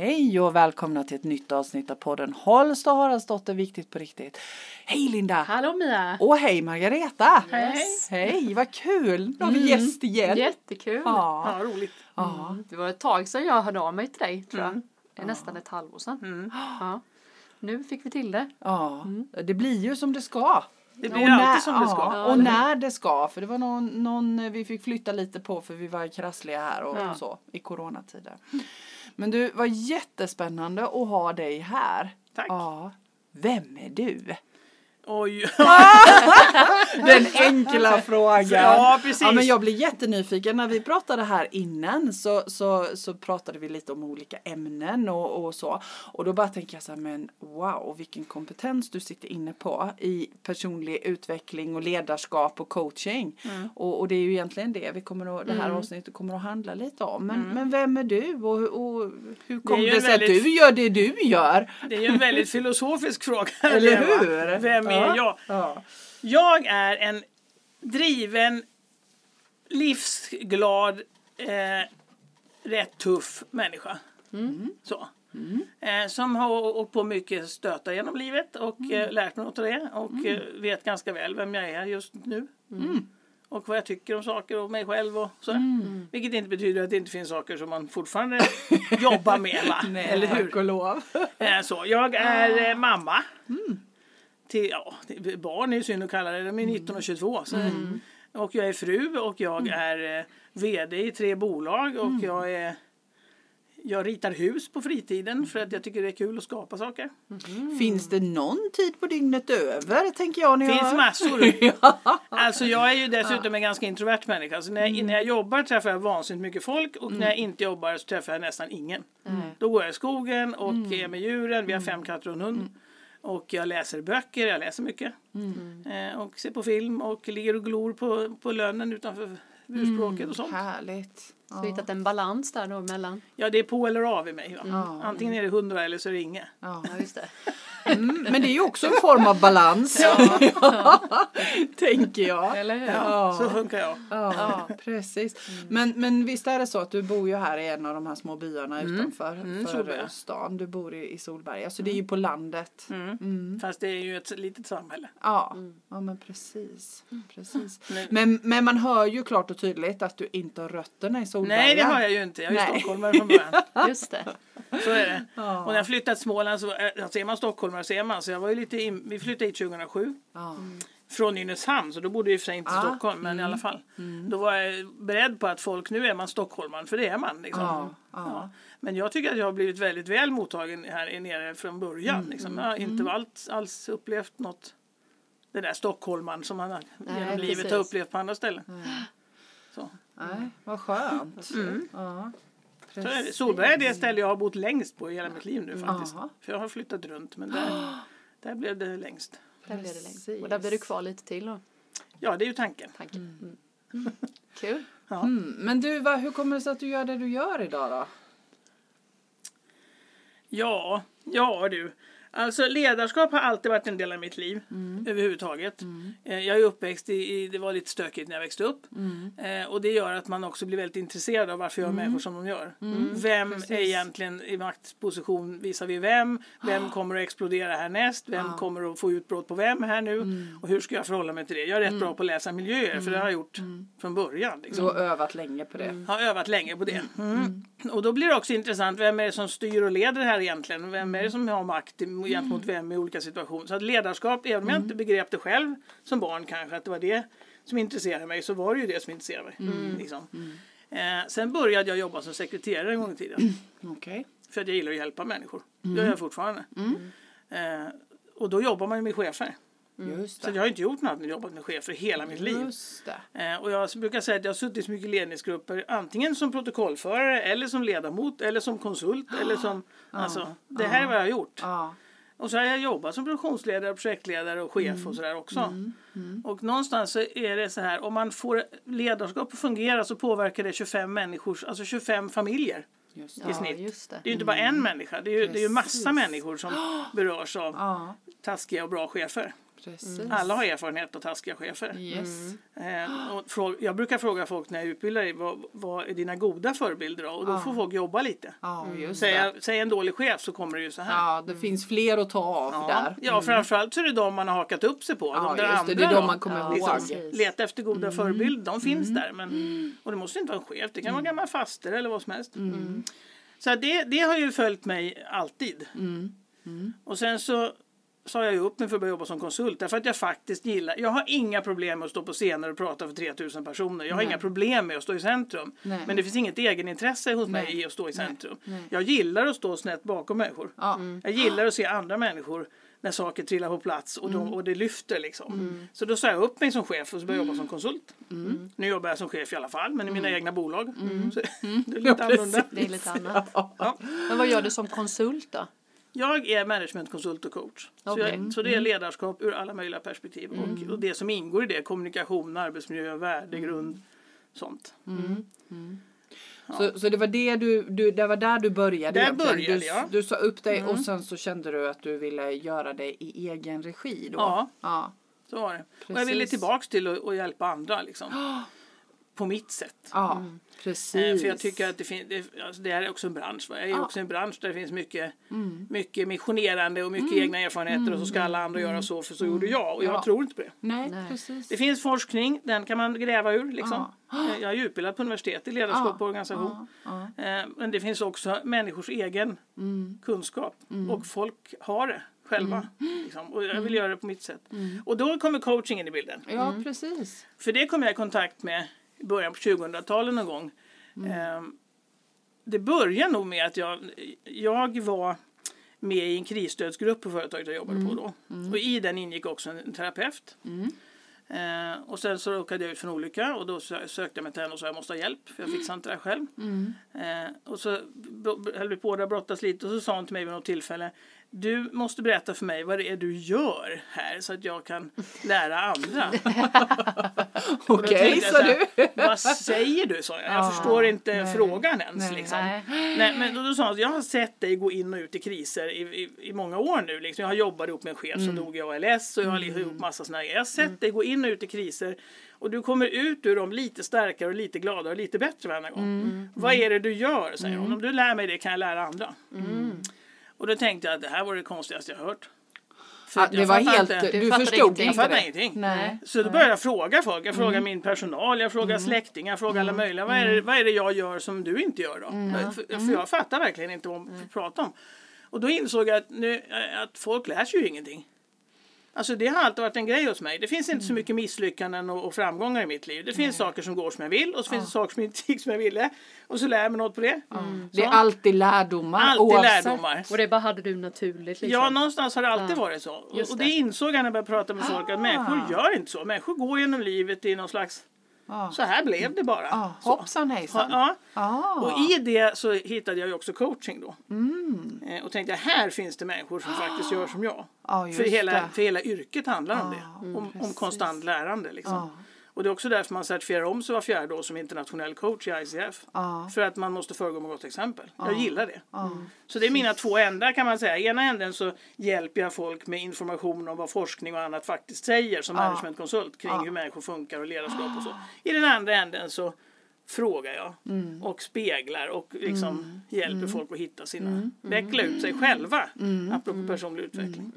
Hej och välkomna till ett nytt avsnitt av podden Holst och Haraldsdotter Viktigt på riktigt. Hej Linda! Hallå Mia! Och hej Margareta! Hej! Hej, vad kul! Nu har vi gäst igen. Jättekul! Ja. Ja, roligt. ja. Mm. Det var ett tag sedan jag hörde av mig till dig tror jag. Mm. Det är nästan ett halvår sedan. Mm. Ja. Nu fick vi till det. ja. Det blir ju som det ska. Det Och blir när- alltid som det ska. Ja, Ja, och när det ska. För det var någon, någon vi fick flytta lite på för vi var krassliga här och Ja. så i coronatider. Men du, var jättespännande att ha dig här. Tack. Ja. Vem är du? Oj. Den enkla frågan. Ja, precis. Ja, men jag blir jättenyfiken. När vi pratade här innan så, så, så pratade vi lite om olika ämnen och, och så. Och då bara tänker jag så här, men wow, vilken kompetens du sitter inne på i personlig utveckling och ledarskap och coaching. Mm. Och, och det är ju egentligen det vi kommer att, det här avsnittet kommer att handla lite om. Men, men vem är du och, och hur kommer Mm. det, en sig att väldigt- du gör det du gör? Det är ju en väldigt filosofisk fråga. Eller det, hur? Vem är Ja. jag? Ja. Jag är en driven, livsglad, eh, rätt tuff människa. Så. Eh, som har åkt på mycket stötar genom livet och eh, lärt mig något av det och eh, vet ganska väl vem jag är just nu. Och vad jag tycker om saker och mig själv och så. Vilket inte betyder att det inte finns saker som man fortfarande jobbar med. Va? Nej, Eller hur? tack och lov. Eh, Så, jag är eh, mamma. Till, ja, barn är ju synd att kalla det. De är 19 och 22. Så, Och jag är fru och jag är eh, VD i tre bolag och jag är jag ritar hus på fritiden för att jag tycker det är kul att skapa saker. Finns det någon tid på dygnet över tänker jag. När Det finns jag... massor. Alltså jag är ju dessutom en ganska introvert människa. Så när jag, när jag jobbar träffar jag vansinnigt mycket folk och när jag inte jobbar så träffar jag nästan ingen. Då går jag i skogen och är med djuren. Vi har fem katter och en hund. Och jag läser böcker, jag läser mycket. Eh, och ser på film och ligger och glor på, på lönnen utanför urspråket och sånt. Härligt. Så vi har hittat en balans där då mellan. Ja, det är på eller av i mig. Va? Antingen är det hundra eller så är det inget. Ja. Ja just det. Mm, men det är ju också en form av balans. tänker jag. Eller hur? Ja, så Ja, funkar jag. ja precis. Men, men visst är det så att du bor ju här i en av de här små byarna utanför Mm, för stan. Du bor i, i Solberga, så det är ju på landet. Mm. Fast det är ju ett litet samhälle. Ja, ja men precis. precis. Men- Men, man hör ju klart och tydligt att du inte har rötterna i Solberga. Nej, det har jag ju inte. Jag är Nej. stockholmare från början. Just det. Så är det. Och när jag flyttade till Småland så äh, ser man stockholmare ser man. Så jag var ju lite in, vi flyttade hit 2007 Ja. från Nynäshamn så då bodde jag i och för sig inte i Ah. Stockholm men i alla fall. Då var jag beredd på att folk, nu är man stockholmare för det är man. Liksom. Ja, ja. Men jag tycker att jag har blivit väldigt väl mottagen här nere från början. Liksom. Jag har inte alls, alls upplevt något det där stockholmaren som man Nej, genom livet precis. har upplevt på andra ställen. Så. Nej, vad skönt. Mm. Ja. Så är det. Solberg är det ställe jag har bott längst på i hela mitt liv nu faktiskt. Aha. För jag har flyttat runt men där, där blev det längst. Där blir det längst. Och där blir du kvar lite till då. Ja, det är ju tanken. Tanken. Mm. Kul. Ja. Mm. Men du, vad, hur kommer det sig att du gör det du gör idag då? Ja, ja du. Alltså ledarskap har alltid varit en del av mitt liv överhuvudtaget. Eh, Jag är uppväxt i, i, det var lite stökigt när jag växte upp. Eh, och det gör att man också blir väldigt intresserad av varför gör människor som de gör. Vem är egentligen i maktposition visar vi vem? Vem kommer att explodera härnäst? Vem kommer att få utbrott på vem här nu? Och hur ska jag förhålla mig till det? Jag är rätt bra på att läsa miljöer för det har jag gjort från början. Liksom. Du har övat länge på det. har övat länge på det. Mm. Och då blir det också intressant, vem är det som styr och leder här egentligen? Vem är det som har makt i- gentemot vem i olika situationer? Så att ledarskap, även om jag inte begrep det själv som barn kanske, att det var det som intresserade mig, så var det ju det som intresserade mig. Liksom. Eh, sen började jag jobba som sekreterare en gång i tiden. Okej. För att jag gillar att hjälpa människor. Det gör jag fortfarande. Eh, och då jobbar man med chefer. Just Så jag har inte gjort något annat än jobbat med chefer hela mitt liv. Eh, och jag brukar säga att jag har suttit i så mycket ledningsgrupper antingen som protokollförare eller som ledamot eller som konsult eller som alltså det här är vad jag har gjort. Ja. Och så har jag jobbat som produktionsledare, projektledare och chef och sådär också. Och någonstans så är det så här om man får ledarskap att fungera så påverkar det 25 människors, alltså 25 familjer Just det. i Ja, snitt. just det. Det är ju inte bara en människa, det är ju, det är ju massa Precis. människor som berörs av Ja, taskiga och bra chefer. Precis. Alla har erfarenhet av taskiga chefer. Yes. Eh, och frå- jag brukar fråga folk när jag utbildar dig, vad, vad är dina goda förebilder då? Och då får folk jobba lite. Just Säg, säg en dålig chef så kommer det ju så här. Ja, det finns fler att ta av Ja, där. ja framförallt så är det de man har hakat upp sig på. De där det, andra det är de man kommer Ja, ihåg. precis. Leta efter goda Mm. förebilder, de finns där. Men, och det måste inte vara en chef, det kan vara gammal faster eller vad som helst. Mm. Så det, det har ju följt mig alltid. Mm. Och sen så sa jag upp mig för att börja jobba som konsult därför att jag faktiskt gillar, jag har inga problem med att stå på scener och prata för 3000 personer. Jag har inga problem med att stå i centrum. Nej. Men det finns inget egenintresse hos mig Nej. i att stå i centrum. Nej. Jag gillar att stå snett bakom människor. Ja. Jag gillar att se andra människor när saker trillar på plats och, Mm. de, och det lyfter liksom. Så då sa jag upp mig som chef och så började jag jobba som konsult. Mm. Nu jobbar jag som chef i alla fall, men i mina egna bolag. Så, det är lite annorlunda. Det är lite annat. Ja. Men vad gör du som konsult då? Jag är managementkonsult och coach. Så, Okej. jag, så det är ledarskap ur alla möjliga perspektiv. Och, och det som ingår i det, kommunikation, arbetsmiljö, värdegrund, sånt. Så, så det var det du, du, det var där du började Där egentligen. började du, jag. du sa upp dig och sen så kände du att du ville göra det i egen regi då? Ja. Ja. Så var det. Och jag ville Precis. tillbaks till att, att hjälpa andra liksom. På mitt sätt. Ja, precis. Eh, För jag tycker att det, fin- det, alltså det här är också en bransch. Va? Jag är Ja. också en bransch där det finns mycket, Mm. mycket missionerande och mycket egna erfarenheter och så ska alla andra göra så för så gjorde jag och jag Ja. tror inte på det. Nej, Nej. precis. Det finns forskning, den kan man gräva ur liksom. Eh, Jag är utbildad på universitet i ledarskap och organisation. Ja, ja. Eh, Men det finns också människors egen Mm. kunskap och folk har det själva. Liksom. Och jag vill göra det på mitt sätt. Och då kommer coaching in i bilden. ja, precis. För det kom jag i kontakt med i början på 2000-talet någon gång. Ehm, det började nog med att jag, jag var med i en krisstödsgrupp på företaget jag jobbade på då. Och i den ingick också en terapeut. Eh, och sen så råkade jag ut för en olycka och då sö- sökte jag mig till henne och sa jag måste ha hjälp för jag fixar inte det här själv. Eh, och så höll vi på och brottas lite och så sa hon till mig vid något tillfälle du måste berätta för mig vad det är du gör här så att jag kan lära andra. Okej, sa du. Vad säger du? sa jag. Jag Ja, förstår inte nej, frågan ens. nej. liksom. Nej. Nej, men då, då sa han, jag har sett dig gå in och ut i kriser i, i, i många år nu. Liksom. Jag har jobbat ihop med en chef Mm. som dog i ALS och jag har gjort massa sådana grejer. Jag har sett dig gå in och ut i kriser och du kommer ut ur dem lite starkare och lite gladare och lite bättre varje gång. Mm. Vad är det du gör? säger hon. Om du lär mig det kan jag lära andra. Mm. Och då tänkte jag att det här var det konstigaste jag hört. För att det jag var helt, inte- du, Du fattade förstod ingenting. jag inte fattar det. ingenting. Nej. Så då började jag fråga folk. Jag frågar Mm. min personal, jag frågar släktingar, jag frågar alla möjliga. Vad är, det, vad är det jag gör som du inte gör då? Mm. För, för jag fattar verkligen inte vad hon pratar om. Och då insåg jag att, nu, att folk lär sig ju ingenting. Alltså det har alltid varit en grej hos mig. Det finns inte så mycket misslyckanden och, och framgångar i mitt liv. Det finns saker som går som jag vill och så finns det saker som inte gick som jag ville. Och så lär jag mig något på det. Det är alltid lärdomar. Alltid oavsett. lärdomar. Och det bara hade du naturligt liksom? Ja, någonstans har det alltid varit så. Och, Just och det det. insåg jag när jag började prata med folk att människor gör inte så. Människor går genom livet i någon slags, Ja. så här blev det bara. Så. hoppsan hejsan. Ja, Ah. och i det så hittade jag ju också coaching då. Mm. Eh, Och tänkte här finns det människor som faktiskt gör som jag. För hela, det. för hela yrket handlar om det. mm, Om, om konstant lärande liksom. Och det är också därför man certifierar om sig var fjärde år som internationell coach i ICF. Ja. För att man måste föregå med gott exempel. Jag gillar det. Ja. Så det är mina två ändar kan man säga. I ena änden så hjälper jag folk med information om vad forskning och annat faktiskt säger som managementkonsult kring hur människor funkar och ledarskap och så. I den andra änden så frågar jag Mm. och speglar och liksom hjälper folk att hitta sina, Mm. veckla ut sig själva. Apropå personlig utveckling.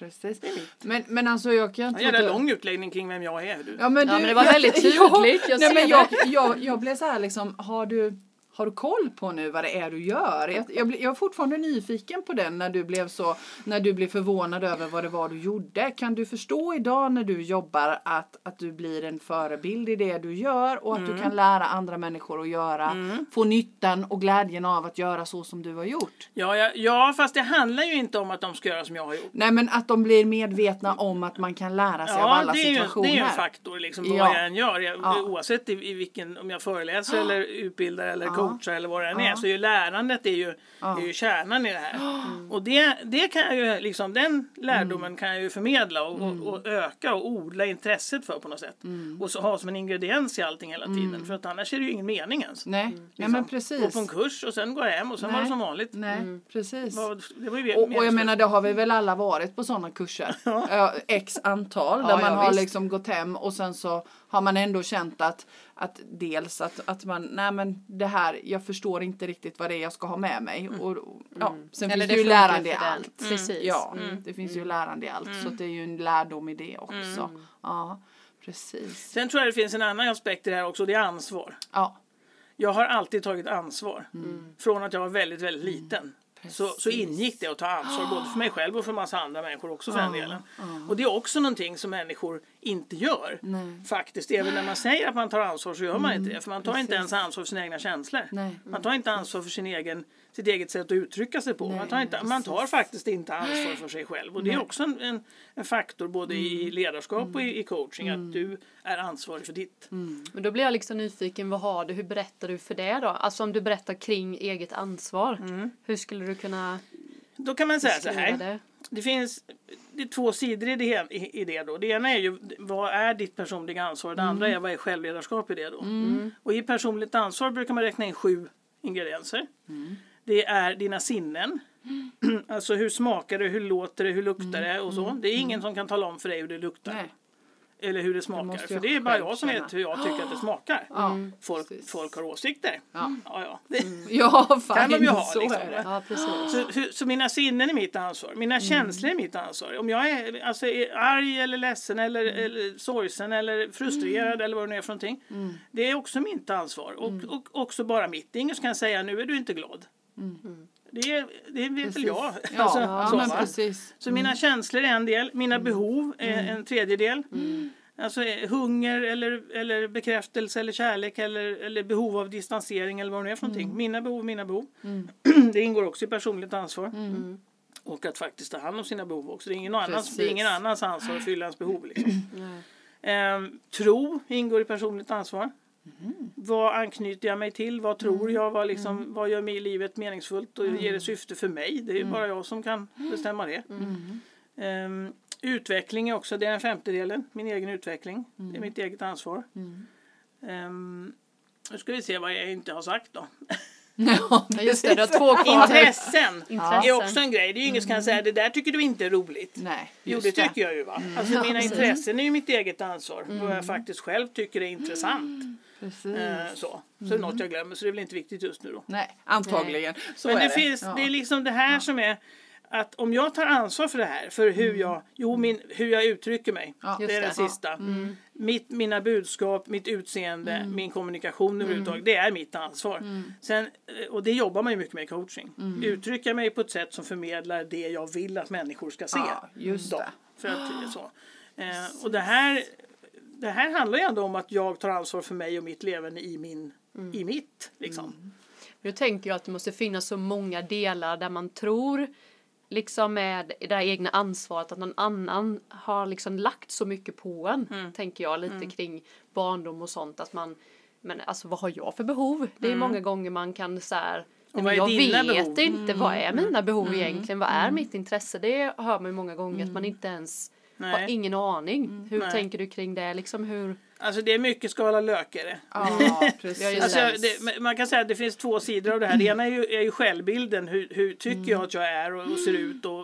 Precis. Men, men alltså jag kan En inte... jävla lång utläggning kring vem jag är. Du. Ja men, Ja, du, men det var jag- väldigt tydligt, jag nej, ser men det. jag, jag, jag blev så här liksom, har du, har du koll på nu vad det är du gör? Jag, jag, jag är fortfarande nyfiken på den när du blev så, när du blev förvånad över vad det var du gjorde. Kan du förstå idag när du jobbar att, att du blir en förebild i det du gör och att Mm. du kan lära andra människor att göra, få nyttan och glädjen av att göra så som du har gjort? Ja, ja, ja, fast det handlar ju inte om att de ska göra som jag har gjort. Nej men att de blir medvetna om att man kan lära sig av Ja, alla det är, ju, situationer. det är ju en faktor liksom, vad Ja. jag än gör. Jag, Ja. Oavsett i, i vilken, om jag föreläser eller utbildar eller coachar coachar eller vad det än är. Så ju lärandet är ju, är ju kärnan i det här. Och det, det kan jag ju, liksom, den lärdomen kan jag ju förmedla och, och, och öka och odla intresset för på något sätt. Och så ha som en ingrediens i allting hela tiden. För att annars är det ju ingen mening ens. Nej, Liksom. nej men precis. Gå på en kurs och sen gå hem och sen var det Nej. som vanligt. Nej, precis. Det var ju Och, och jag menar det har vi väl alla varit på sådana kurser. Ja, X antal där Ja, man ja, har visst. liksom gått hem och sen så har man ändå känt att, att dels att, att man, nej men det här, jag förstår inte riktigt vad det är jag ska ha med mig. Mm. Och, och, ja, sen Eller finns det ju lärande i allt. Precis. Ja, Mm. det finns ju lärande i allt så det är ju en lärdom i det också. Ja, precis. Sen tror jag det finns en annan aspekt i det här också det är ansvar. Ja, Jag har alltid tagit ansvar. Mm. Från att jag var väldigt, väldigt liten. Så, så ingick det att ta ansvar både för mig själv och för massa andra människor också för den delen. Och det är också någonting som människor inte gör. Faktiskt, även när man säger att man tar ansvar så gör man inte det. För man tar inte ens ansvar för sina egna känslor. Nej. Man tar inte ansvar för sin egen, sitt eget sätt att uttrycka sig på. man, tar inte, man tar faktiskt inte ansvar för sig själv. Och det är också en, en, en faktor både i ledarskap och i, i coaching. Att du är ansvarig för ditt. Men då blir jag liksom nyfiken, vad har du, hur berättar du för det då? Alltså om du berättar kring eget ansvar, hur skulle du kunna Då kan man säga så här. det? Det finns det är två sidor i det, i, det då. Det ena är ju vad är ditt personliga ansvar? Det andra är vad är självledarskap i det då? Och i personligt ansvar brukar man räkna in sju ingredienser. Det är dina sinnen. Alltså hur smakar det, hur låter det, hur luktar det och så. Det är ingen som kan tala om för dig hur det luktar. nej. Eller hur det smakar. För det är bara jag som känna. vet hur jag tycker att det smakar. Ja, Folk, folk har åsikter. Ja. Ja, ja. Det, Ja, Kan de ju ha, så liksom? Ja. Så, så, så mina sinnen är mitt ansvar. Mina känslor är mitt ansvar. Om jag är, alltså, är arg eller ledsen eller, eller sorgsen eller frustrerad eller vad det nu är för någonting. Det är också mitt ansvar. Och, och också bara mitt. Det är ingen som kan säga nu är du inte glad. Det, det vet väl jag. Ja, Alltså, ja så, men precis. Så mina känslor är en del, mina behov är en tredje del. Alltså eh, hunger eller, eller bekräftelse eller kärlek eller, eller behov av distansering eller vad det nu är för någonting. Mina behov, mina behov. Det ingår också i personligt ansvar. Och att faktiskt ta hand om sina behov också. Det är ingen, annans, det är ingen annans ansvar att fylla ens behov. Liksom. Ehm, tro ingår i personligt ansvar. Vad anknyter jag mig till? Vad tror jag? Vad, liksom, vad gör mig i livet meningsfullt och ger det syfte för mig? Det är ju bara jag som kan bestämma det. Ehm, utveckling är också, det är den femte delen. Min egen utveckling. Det är mitt eget ansvar. Ehm, nu ska vi se vad jag inte har sagt då. Ja, Ja, just det, du har två kvar. Intressen Intressen. är också en grej. Det är ju ingen som kan säga det där tycker du inte är roligt. Nej, Jo, just det tycker jag ju. Va? Alltså, Ja, mina intressen är ju mitt eget ansvar. Vad jag faktiskt själv tycker är intressant. Precis. Eh, så. så det är något jag glömmer, så det är väl inte viktigt just nu då. Nej, antagligen. Men det, det. finns, Ja. det är liksom det här som är att om jag tar ansvar för det här, för hur jag, jo, min, hur jag uttrycker mig. Ja. det är det det. sista. Mitt, mina budskap, mitt utseende, min kommunikation överhuvudtaget, det är mitt ansvar. Sen, eh, och det jobbar man ju mycket med i coaching. Uttrycka mig på ett sätt som förmedlar det jag vill att människor ska se. Ja, just. För att, så. Eh, och det här, det här handlar ju ändå om att jag tar ansvar för mig och mitt levande i, min, i mitt. Liksom. Nu tänker jag att det måste finnas så många delar där man tror liksom med det här egna ansvaret att någon annan har liksom lagt så mycket på en. Mm. Tänker jag lite kring barndom och sånt att man men alltså vad har jag för behov? Det är många gånger man kan så här Mm. Och "Nej, vad men är jag vet behov?" Mm. inte, vad är mina behov egentligen? Vad är mitt intresse? Det hör man ju många gånger att man inte ens har Nej. ingen aning. Hur Nej. tänker du kring det? Liksom hur? Alltså det är mycket skala lökare. Ja, precis. Ja, just Alltså, det. det, man kan säga att det finns två sidor av det här. Det ena är ju, är ju självbilden. Hur, hur tycker jag att jag är och, och ser ut och,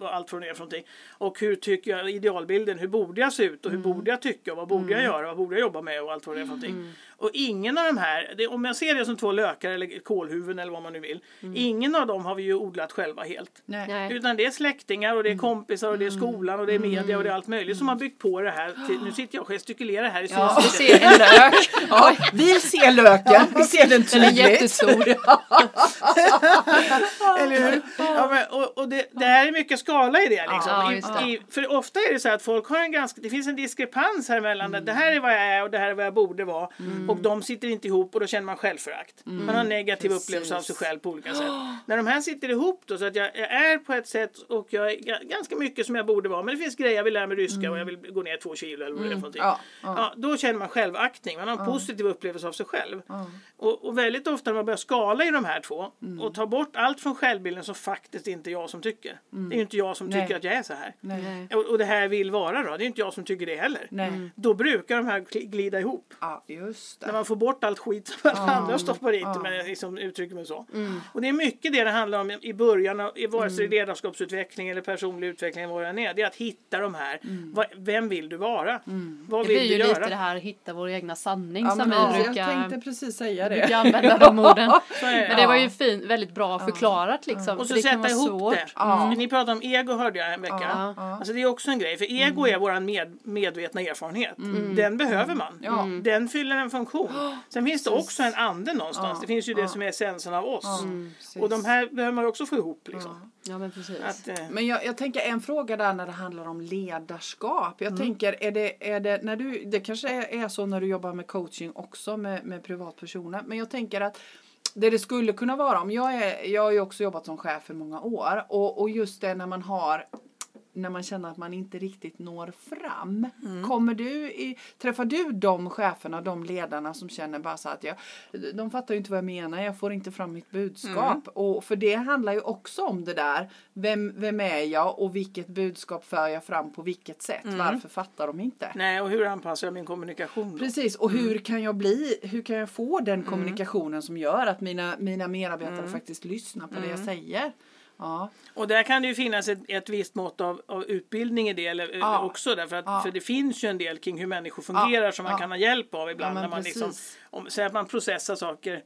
och allt från det är för någonting. Och hur tycker jag, idealbilden, hur borde jag se ut och hur borde jag tycka och vad borde jag göra och vad borde jag jobba med och allt vad det är för någonting. Och ingen av de här, det, om jag ser det som två lökar eller kolhuvuden eller vad man nu vill. Ingen av dem har vi ju odlat själva helt. Nej. Nej. Utan det är släktingar och det är kompisar och det är skolan och det är media och det är allt möjligt som har byggt på det här. Till, nu sitter jag och gestikulerar här i Ja. Vi ser en lök. Ja, vi ser löken, vi ser den Den är tydligt. jättestor. Eller hur? Ja, men, och och det, det här är mycket skala i det. Liksom. Ja, I, i, för ofta är det så att folk har en ganska, det finns en diskrepans här mellan att det här är vad jag är och det här är vad jag borde vara. Och de sitter inte ihop och då känner man självförakt. Man har en negativ Precis. upplevelse av sig själv på olika sätt. När de här sitter ihop då så att jag, jag är på ett sätt och jag är ga- ganska mycket som jag borde vara. Men det finns grejer, jag vill lära mig ryska och jag vill gå ner två kilo eller vad det är för någonting. Ja, ja. Ja, då känner man självaktning, man har en positiv upplevelse av sig själv. Och, och väldigt ofta när man börjar skala i de här två Mm. och tar bort allt från självbilden som faktiskt inte jag som tycker. Det är ju inte jag som Nej. tycker att jag är så här. Och, och det här jag vill vara då, det är inte jag som tycker det heller. Nej. Då brukar de här gl- glida ihop. Ja, När man får bort allt skit som alla andra stoppar men jag liksom uttrycker mig så. Och det är mycket det det handlar om i början, av, i vare sig ledarskapsutveckling eller personlig utveckling, vad än är. Det är att hitta de här. Vad, vem vill du vara? Vad vill du göra? Det här hitta vår egna sanning Ja, som men, vi ja, brukar, Jag tänkte precis säga brukar det. använda de orden. Så. Men det var ju fint, väldigt bra förklarat liksom. Och så kan sätta ihop svårt. det. Ja. Ni pratade om ego hörde jag en vecka. Alltså det är också en grej. För ego är vår med, medvetna erfarenhet. Den behöver man. Ja. Den fyller en funktion. Sen finns det också en ande någonstans. Det finns ju det som är essensen av oss. Och de här behöver man också få ihop. Liksom. Ja men precis. Att, eh, Men jag, jag tänker en fråga där när det handlar om ledarskap. Mm. Jag tänker, är det, är det, när du, det kanske är, är så när du jobbar med coaching också med, med privatpersoner. Men jag tänker att det det skulle kunna vara, om jag, är, jag har ju också jobbat som chef i många år. Och, och just det när man har när man känner att man inte riktigt når fram. Mm. Kommer du i, träffar du de cheferna, de ledarna som känner bara så att jag, de fattar ju inte vad jag menar, jag får inte fram mitt budskap. Mm. Och för det handlar ju också om det där, vem, vem är jag och vilket budskap för jag fram på vilket sätt? Mm. Varför fattar de inte? nej, och hur anpassar jag min kommunikation? Då? Precis, och Mm. hur kan jag bli, hur kan jag få den kommunikationen som gör att mina, mina medarbetare Mm. faktiskt lyssnar på det jag säger? Ja, Och där kan det ju finnas ett, ett visst mått av, av utbildning i det eller, Ja. också. Därför att, Ja. För det finns ju en del kring hur människor fungerar som man kan ha hjälp av ibland. När man liksom, om, säg att man processar saker.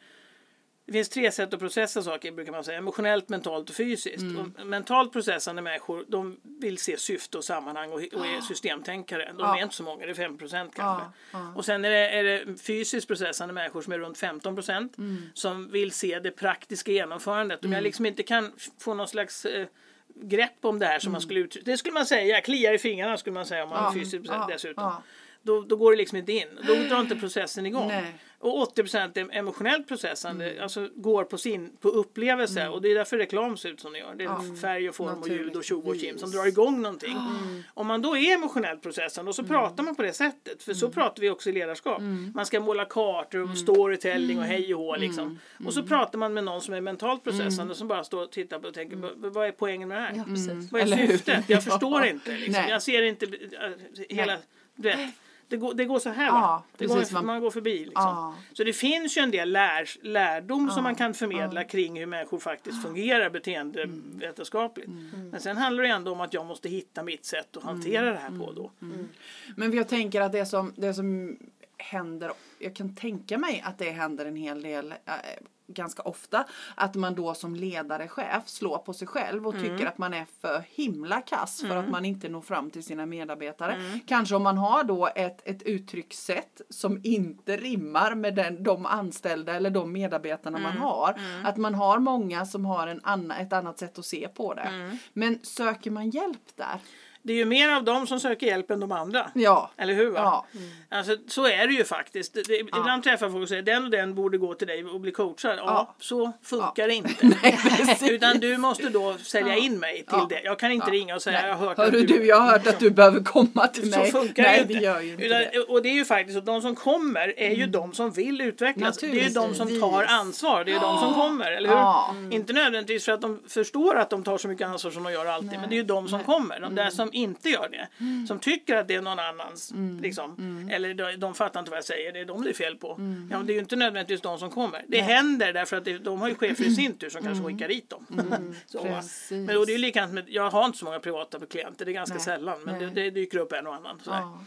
Det finns tre sätt att processa saker brukar man säga. Emotionellt, mentalt och fysiskt. Mm. Och mentalt processande människor de vill se syfte och sammanhang och, och är systemtänkare. De Ja. är inte så många, det är 5 procent kanske. Ja, ja. Och sen är det, är det fysiskt processande människor som är runt 15 procent. Mm. Som vill se det praktiska genomförandet. Om jag liksom inte kan få någon slags eh, grepp om det här som man skulle uttrycka. Det skulle man säga, kliar i fingrarna skulle man säga om man Mm. Är fysiskt ja, dessutom. Då, då går det liksom inte in. Då drar inte processen igång. Nej. Och 80 procent emotionellt processande, Mm. alltså går på sin på upplevelse. Och det är därför reklam ser ut som det gör. Det är Ja. färg och form och ljud och tjo och kim som drar igång någonting. Om man då är emotionellt processande och så pratar man på det sättet. För så pratar vi också i ledarskap. Man ska måla kartor och storytelling och hej och hå liksom. Och så pratar man med någon som är mentalt processande som bara står och tittar på och tänker "V- vad är poängen med det här? Ja. Vad är syftet? Jag Ja. förstår inte. Liksom. Jag ser inte äh, hela... Du vet, det, går, det går så här va? Det precis, går, man- man, går förbi liksom. Så det finns ju en del lär, lärdom som man kan förmedla kring hur människor faktiskt fungerar beteendevetenskapligt. Men sen handlar det ändå om att jag måste hitta mitt sätt att hantera det här på då. Men jag tänker att det som, det som händer, jag kan tänka mig att det händer en hel del eh, ganska ofta att man då som ledare, chef slår på sig själv och tycker att man är för himla kass för att man inte når fram till sina medarbetare. Kanske om man har då ett, ett uttryckssätt som inte rimmar med den, de anställda eller de medarbetarna man har. Att man har många som har en anna, ett annat sätt att se på det. Men söker man hjälp där? Det är ju mer av dem som söker hjälp än de andra. Ja. Eller hur? Va? Ja. Alltså, så är det ju faktiskt. Det, det, Ibland träffar folk och säger den och den borde gå till dig och bli coachad. Ja, Ja. så funkar Ja. det inte. Utan du måste då sälja in mig till Ja. det. Jag kan inte Ja. ringa och säga Nej. jag har hört Hörru att du, jag har hört att du behöver komma till Så mig. funkar Nej, det inte. inte Utan, det. Och det är ju faktiskt så att de som kommer är ju de som vill utvecklas. Det är ju de som tar ansvar. Det är ju de som kommer, eller hur? Ja. Inte nödvändigtvis för att de förstår att de tar så mycket ansvar som de gör alltid. Men det är ju de som kommer. De Mm. där som inte gör det. Som tycker att det är någon annans. Mm. Liksom. Eller de, de fattar inte vad jag säger. Det är de det är fel på. Mm. Ja, men det är ju inte nödvändigtvis de som kommer. Det händer därför att det, de har ju chefer i sin tur som kanske skickar dit dem. så? Mm. Men då, det är likadant med, jag har inte så många privata klienter. Det är ganska Nej. sällan. Men det, Nej. det dyker upp en och annan. Ja.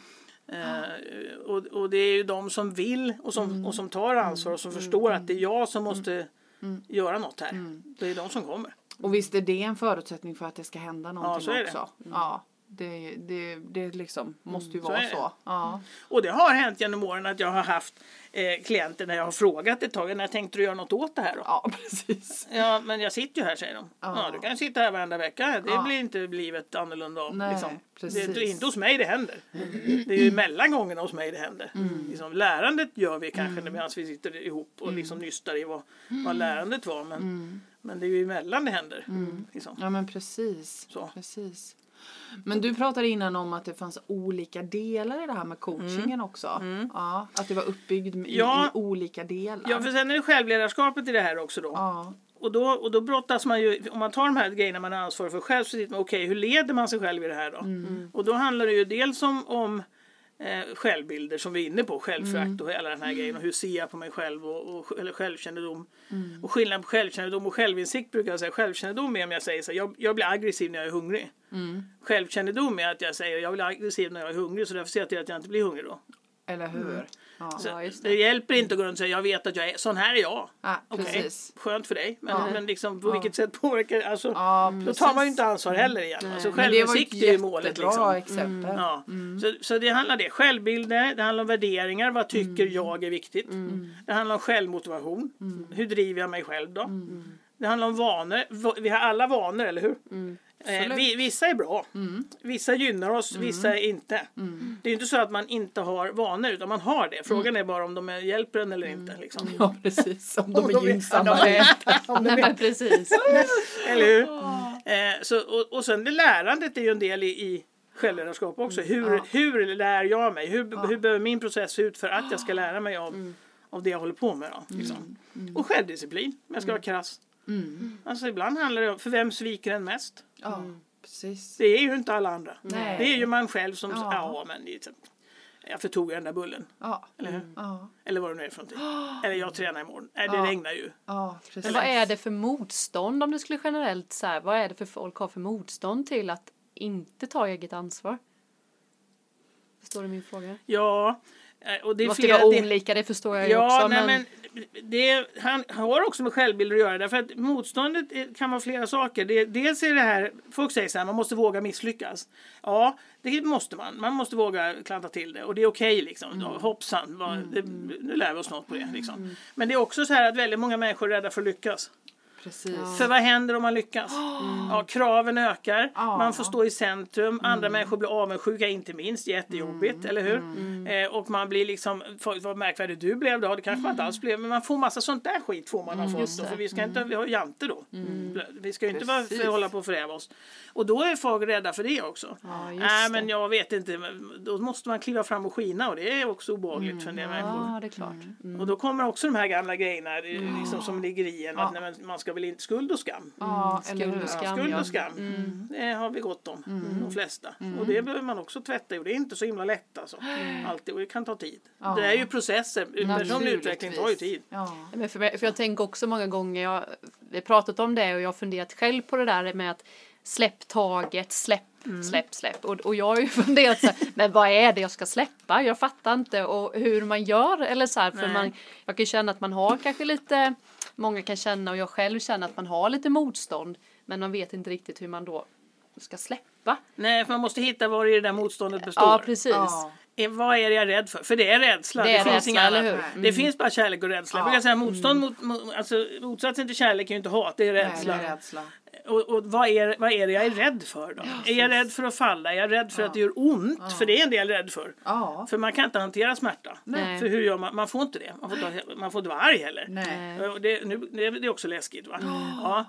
Eh, och, och det är ju de som vill och som, Mm. och som tar ansvar och som förstår att det är jag som måste Mm. göra något här. Det är de som kommer. Och visst är det en förutsättning för att det ska hända någonting det. också. Ja, det, det, det liksom måste ju så vara är det. så. Ja. Och det har hänt genom åren att jag har haft eh, klienter när jag har frågat ett tag när tänkte du göra något åt det här då? ja, precis. Ja men jag sitter ju här säger de. Ja, Ja. du kan sitta här varenda vecka. Det Ja. blir inte livet annorlunda av. Nej, liksom. Det är precis. inte hos mig det händer. Det är ju mellan gångerna hos mig det händer. Mm. Liksom, lärandet gör vi kanske medan vi sitter ihop och liksom nystar i vad, vad lärandet var. Men, Mm. men det är ju emellan det händer. Liksom. Ja men precis. Så. precis. Men du pratade innan om att det fanns olika delar i det här med coachingen också. Ja, att det var uppbyggd i, Mm. Ja. i olika delar. Ja, för sen är det självledarskapet i det här också då. ja. Och då, och då brottas man ju, om man tar de här grejerna man är ansvarig för själv så tittar man, okej hur leder man sig själv i det här då? Och då handlar det ju dels om, om eh, självbilder som vi är inne på, självförakt och hela den här grejen och hur ser jag på mig själv och, och eller självkännedom. Och skillnaden på självkännedom och självinsikt brukar jag säga, självkännedom är om jag säger så här, jag, jag blir aggressiv när jag är hungrig. Självkännedom är att jag säger jag blir aggressiv när jag är hungrig så därför ser jag till att jag inte blir hungrig då. Eller hur? Ja. Så det. det. hjälper inte att gå runt och säga jag vet att jag är, sån här är jag. Ja, precis. skönt för dig. Men, Ja. men liksom, på vilket sätt påverkar det? Alltså, Ja, då tar man ju inte ansvar heller igen. Alltså, självinsikt är ju målet. Liksom. exempel. Ja. Så, så det handlar det. Självbilder, det handlar om värderingar. Vad tycker jag är viktigt? Det handlar om självmotivation. Hur driver jag mig själv då? Det handlar om vanor. Va- Vi har alla vanor, eller hur? Eh, vi, vissa är bra. Vissa gynnar oss, vissa är inte. Det är inte så att man inte har vanor, utan man har det. Frågan är bara om de är- hjälper en eller inte. Liksom. Ja, precis. Om de Om är de gynnsamma. om de är- precis. Eller hur? Eh, så, och, och sen det lärandet är ju en del i, i självledarskap också. Hur, hur lär jag mig? Hur, hur behöver min process se ut för att jag ska lära mig av, av det jag håller på med? Då, liksom. Och självdisciplin, om jag ska vara krass. Alltså ibland handlar det om, för vem sviker en mest? Ja, precis. Det är ju inte alla andra. Nej. Det är ju man själv som, ja, Ja. men det är jag förtog den där bullen. Ja, Eller hur? ja, Eller vad det nu är för någonting. Eller jag tränar imorgon. Nej, det Ja. regnar ju. ja precis. Vad är det för motstånd om du skulle generellt så här, vad är det för folk har för motstånd till att inte ta eget ansvar? Förstår du min fråga? Ja. Eh, Och det är måste flera, vara olika, det förstår jag ju Ja, också. nej, men, men det han har också med självbilder att göra. Därför att motståndet är- kan vara flera saker. Det, dels är det här, folk säger så här, man måste våga misslyckas. Ja, det måste man. Man måste våga klanta till det. Och det är okej liksom. Mm. Hoppsan, vad, det, nu lär vi oss något på det. Liksom. Men det är också så här att väldigt många människor är rädda för att lyckas. Precis. För vad händer om man lyckas? Ja, kraven ökar, Ja. man får stå i centrum, andra människor blir avundsjuka, inte minst, jättejobbigt, eller hur? Eh, och man blir liksom, "Folk, vad märkvärdig du blev då, det kanske man inte alls blev, men man får massa sånt där skit får man av folk då, för vi ska inte, vi har jante då. Vi ska ju inte bara för, hålla på och föräva oss. Och då är folk rädda för det också. Ja, Nej det. men jag vet inte, då måste man kliva fram och skina och det är också obehagligt för en del människor. ja, det är klart. Mm. Och då kommer också de här gamla grejerna liksom, som ligger i en. Att, man ska väl inte skuld och skam. Ja, skuld eller och skam. Skuld och skam. Det har vi gott om. De flesta. Och det behöver man också tvätta. Och det är inte så himla lätt alltså. Alltid. Och det kan ta tid. Ja. Det är ju processer. Personlig utveckling tar ju tid. Ja. Men för, mig- för jag tänker också många gånger, jag, vi har pratat om det och jag har funderat själv på det där med att släpp taget, släpp, släpp, släpp. Och, och jag har ju funderat så här, men vad är det jag ska släppa? Jag fattar inte och hur man gör eller så här, för Nej. man, jag kan känna att man har kanske lite, många kan känna och jag själv känner att man har lite motstånd, men man vet inte riktigt hur man då ska släppa. Nej, för man måste hitta var det där motståndet består. Ja, precis. Ja. Eh, Vad är det jag rädd för? För det är rädsla. Det Det, är finns rädsla, eller annat. Mm. Det finns bara kärlek och rädsla. Jag Ja. brukar säga motstånd mot, mot alltså, motsatsen till kärlek är ju inte hat, det är Nej, rädsla. det är rädsla. Och, och vad, är, vad är det jag är rädd för då? är jag rädd för att falla? Är jag rädd för att det gör ont? För det är en del rädd för. Ja. För man kan inte hantera smärta. Nej. För hur gör man? Man får inte det. Man får inte, man får inte vara arg heller. Nej. Det, nu, det, är också läskigt va? Ja,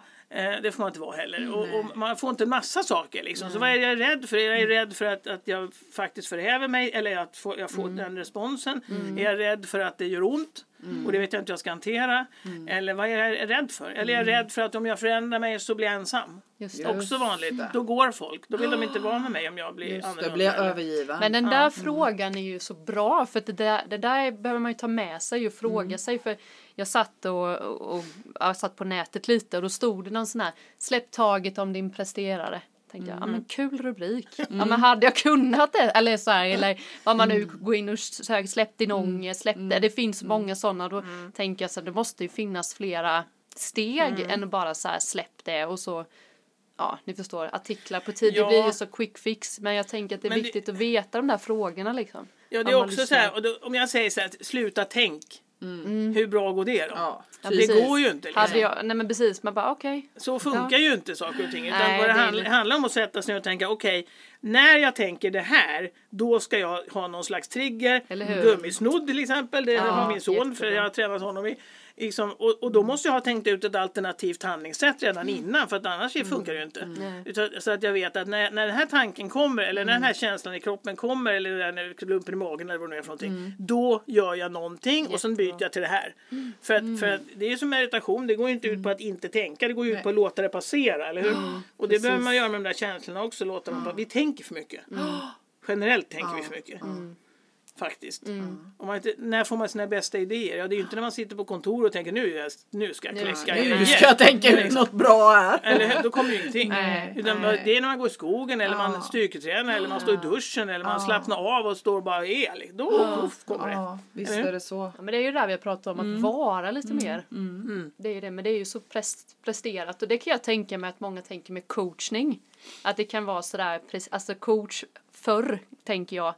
det får man inte vara heller. Och, och man får inte en massa saker liksom. Så vad är jag rädd för? Är jag rädd för att, att jag faktiskt förhäver mig? Eller att få, jag får den responsen? Är jag rädd för att det gör ont? Och det vet jag inte hur jag ska hantera. Eller vad är jag rädd för? Eller är jag rädd för att om jag förändrar mig så blir jag ensam? Just det. Också vanligt. det. Då går folk. Då vill de inte vara med mig om jag blir Just annorlunda. blir jag övergiven. Men den där frågan är ju så bra för det där, det där behöver man ju ta med sig och fråga sig för jag satt och, och, och jag satt på nätet lite och då stod det någon sån här släpp taget om din presterare. Tänkte jag, ja men kul rubrik. Ja men hade jag kunnat det eller så här eller vad man nu går in och söker släpp din ångest, släpp det. Det finns många sådana då tänker jag så här, det måste ju finnas flera steg än bara så här släpp det och så Ja, ni förstår, artiklar på tid, Ja. det blir ju så quick fix. Men jag tänker att det är Men det- viktigt att veta de där frågorna liksom. Ja, det är också lyssnar. så här, och då, om jag säger så här, sluta tänk. Hur bra går det då? Ja. Ja, det går ju inte. Liksom. Jag, nej men precis, man bara okej. Så funkar ju inte saker och ting. Utan Nej, det det handl- lite- handlar om att sätta sig ner och tänka okej, när jag tänker det här, då ska jag ha någon slags trigger. Eller hur? Gummisnodd till exempel, det har min son för jättebra. jag har tränat honom i. Liksom, och, och då måste jag ha tänkt ut ett alternativt handlingssätt redan Mm. innan för att annars funkar det ju inte. Utan, så att jag vet att när, när den här tanken kommer eller när den Mm. här känslan i kroppen kommer eller när det lumpen i magen eller vad det nu är för någonting. Mm. Då gör jag någonting och sen byter jag till det här. För, att, för Mm. att det är som meditation, det går ju inte ut på att inte tänka, det går ju ut på att låta det passera, eller hur? Och det behöver man göra med de där känslorna också, låta dem, vi tänker för mycket. Generellt tänker vi för mycket. Faktiskt. Om man inte, när får man sina bästa idéer? Ja, det är ju inte när man sitter på kontor och tänker nu, nu ska jag kläcka Nu grejer. Nu ska jag tänka ut något bra här. Eller? Då kommer ju ingenting. Nej, Utan nej. det är när man går i skogen eller man Ja. styrketränar eller man står i duschen eller man slappnar av och står och bara är ärlig. Då puff, kommer det. Ja, visst Eller hur? är det så. Ja, men det är ju det där vi har pratat om, att Mm. vara lite mer. Det är ju det, men det är ju så pres- presterat och det kan jag tänka mig att många tänker med coachning. Att det kan vara sådär, alltså coach förr tänker jag.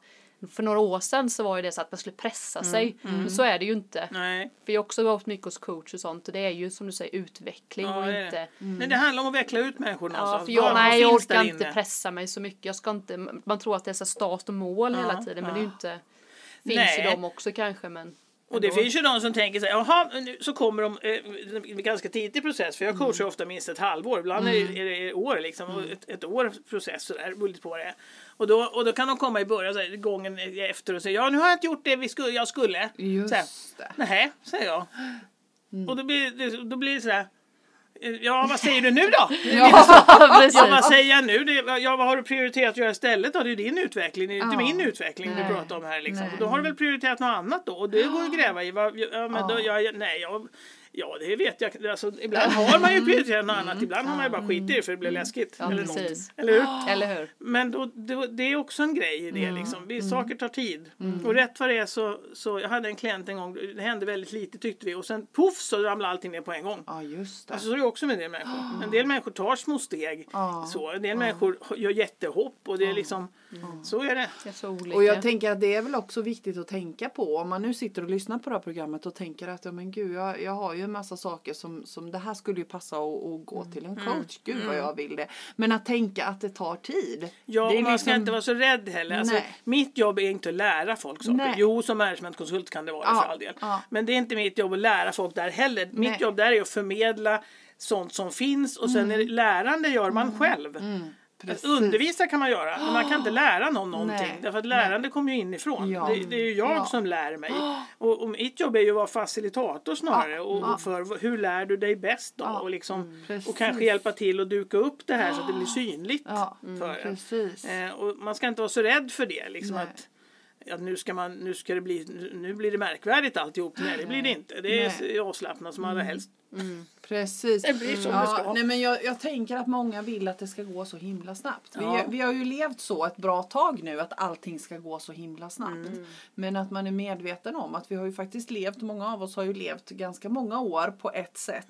För några år sedan så var ju det så att man skulle pressa Mm. sig. Men så är det ju inte. Nej. För jag har också varit mycket hos coach och sånt och det är ju som du säger utveckling Ja, och det inte det. Men det handlar om att veckla ut människor Ja, någonstans. för jag, nej, jag orkar inte inne? pressa mig så mycket. Jag ska inte, man tror att det är så start och mål hela tiden men det är ju inte, finns Nej. ju de också kanske men. Och det finns ju de som tänker så här, jaha, nu så kommer de eh, ganska tidigt i process, för jag Mm. coachar ofta minst ett halvår, ibland är, det, är det år liksom, och ett, ett år process sådär, beroende på vad det är. Och då, och då kan de komma i början, så här, gången efter och säga, ja nu har jag inte gjort det vi skulle, jag skulle. Just så här, det. Nej, säger jag. Mm. Och då blir, då blir det sådär, eh, ja vad säger du nu då? Ja. Ja, vad säger jag nu? Det, ja, vad har du prioriterat att göra istället? då? det är din utveckling, det är inte Ja. min utveckling Nej. vi pratar om här. Liksom. Då har du väl prioriterat något annat då? Och det går ju att gräva i. Vad, ja, men då, ja, ja, nej, jag, ja, det vet jag. Alltså, ibland har man ju prioriterat något annat, ibland har man ju bara skitit i det för det blir läskigt. Ja, eller, precis. något. eller hur? Eller hur? Men då, då, det är också en grej i det. Liksom. Vi, Saker tar tid. Och rätt vad det är så, så, jag hade en klient en gång, det hände väldigt lite tyckte vi och sen poff så ramlade allting ner på en gång. Ja, just det. Alltså så är det också med en del människor. En del människor tar små steg. Ja. Så, en del människor gör jättehopp och det är liksom, så är det. Det är så olika. Och jag tänker att det är väl också viktigt att tänka på om man nu sitter och lyssnar på det här programmet och tänker att ja, men gud jag, jag har ju en massa saker som, som det här skulle ju passa att, gå till en coach. Gud vad jag vill det. Men att tänka att det tar tid. Ja, det är och man ska liksom- inte vara så rädd heller. Alltså, mitt jobb är inte att lära folk saker. Nej. Jo, som managementkonsult kan det vara Ja, för all del. ja. Men det är inte mitt jobb att lära folk där heller. Mitt Nej. jobb där är att förmedla sånt som finns och sen är det, lärande gör man själv. Mm. Precis. Undervisa kan man göra, men man kan inte lära någon någonting. Nej, Därför att lärande kommer ju inifrån. Ja. Det, det är ju jag Ja. som lär mig. Och, och mitt jobb är ju att vara facilitator snarare. Ja, Och, och för hur lär du dig bäst då? Och, liksom, precis. och kanske hjälpa till att duka upp det här så att det blir synligt för en. precis. Eh, och man ska inte vara så rädd för det. Liksom Nej. att, att nu, ska man, nu, ska det bli, nu blir det märkvärdigt alltihop. Nej, det blir det inte. Det är Nej. avslappnat som allra helst. Precis. Det blir som det ska. Nej, men jag, jag tänker att många vill att det ska gå så himla snabbt. Vi, Ja. vi har ju levt så ett bra tag nu att allting ska gå så himla snabbt. Mm. Men att man är medveten om att vi har ju faktiskt levt, många av oss har ju levt ganska många år på ett sätt.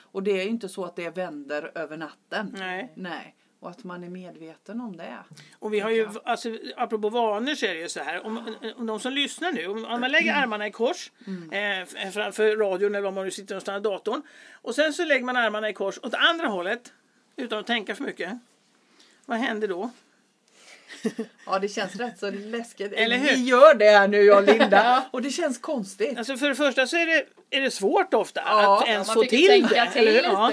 Och det är ju inte så att det vänder över natten. Mm. Nej. Nej. Och att man är medveten om det. Och vi har ju, alltså, apropå vanor så är det ju så här. Om, om de som lyssnar nu, om om man lägger armarna i kors eh, framför radion eller om man nu sitter någonstans datorn. Och sen så lägger man armarna i kors åt andra hållet. Utan att tänka för mycket. Vad händer då? Ja det känns rätt så läskigt. Eller hur? Vi gör det här nu jag och Linda. och det känns konstigt. Alltså för det första så är det, är det svårt ofta Ja, att ens få till det. till lite Ja.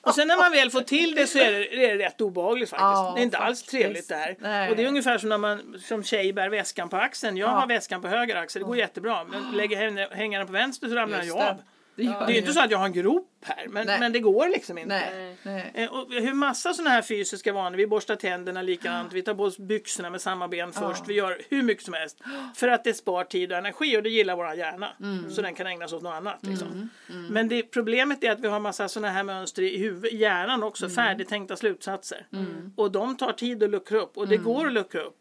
Och sen när man väl får till det så är det, det är rätt obehagligt faktiskt. Ja, det är inte alls faktiskt. trevligt det här. Nej. Och det är ungefär som när man som tjej bär väskan på axeln. Jag Ja. har väskan på höger axel, det går jättebra. Men lägger hängarna på vänster så ramlar det. av. Det, Det är ju inte så att jag har en grop här, men, Nej. men det går liksom inte. Nej. Nej. Eh, Och hur massa sådana här fysiska vanor, vi borstar tänderna likadant, vi tar på oss byxorna med samma ben först, vi gör hur mycket som helst. För att det spar tid och energi och det gillar våran hjärna. Mm. Så den kan ägna sig åt något annat. Liksom. Men det, problemet är att vi har massa sådana här mönster i, huvud, hjärnan också, Mm. färdigtänkta slutsatser. Och de tar tid att luckra upp och det Mm. går att luckra upp.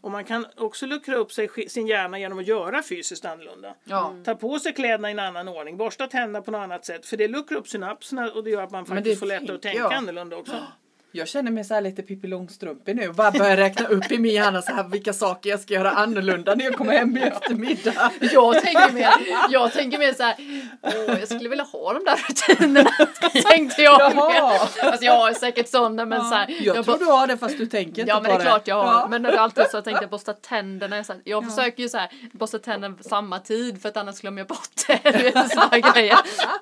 Och man kan också luckra upp sig, sin hjärna genom att göra fysiskt annorlunda. Ja. Ta på sig kläderna i en annan ordning, borsta tänderna på något annat sätt. För det luckrar upp synapserna och det gör att man faktiskt det får lättare att tänka jag. annorlunda också. Jag känner mig så här lite Pippi Långstrumpig nu och bara börjar räkna upp i min hjärna så här vilka saker jag ska göra annorlunda när jag kommer hem i eftermiddag. Jag tänker mer, jag tänker mer så här, åh, jag skulle vilja ha de där rutinerna. Tänkte jag. Jaha. Alltså jag har säkert sådana men så här, Jag, jag tror bara- du har det fast du tänker inte Ja på men det är klart jag har. Ja. Men det är alltid så jag tänkte borsta tänderna. Så här, jag försöker ju så här borsta tänderna samma tid för att annars glömmer jag bort det. Du vet sådana grejer.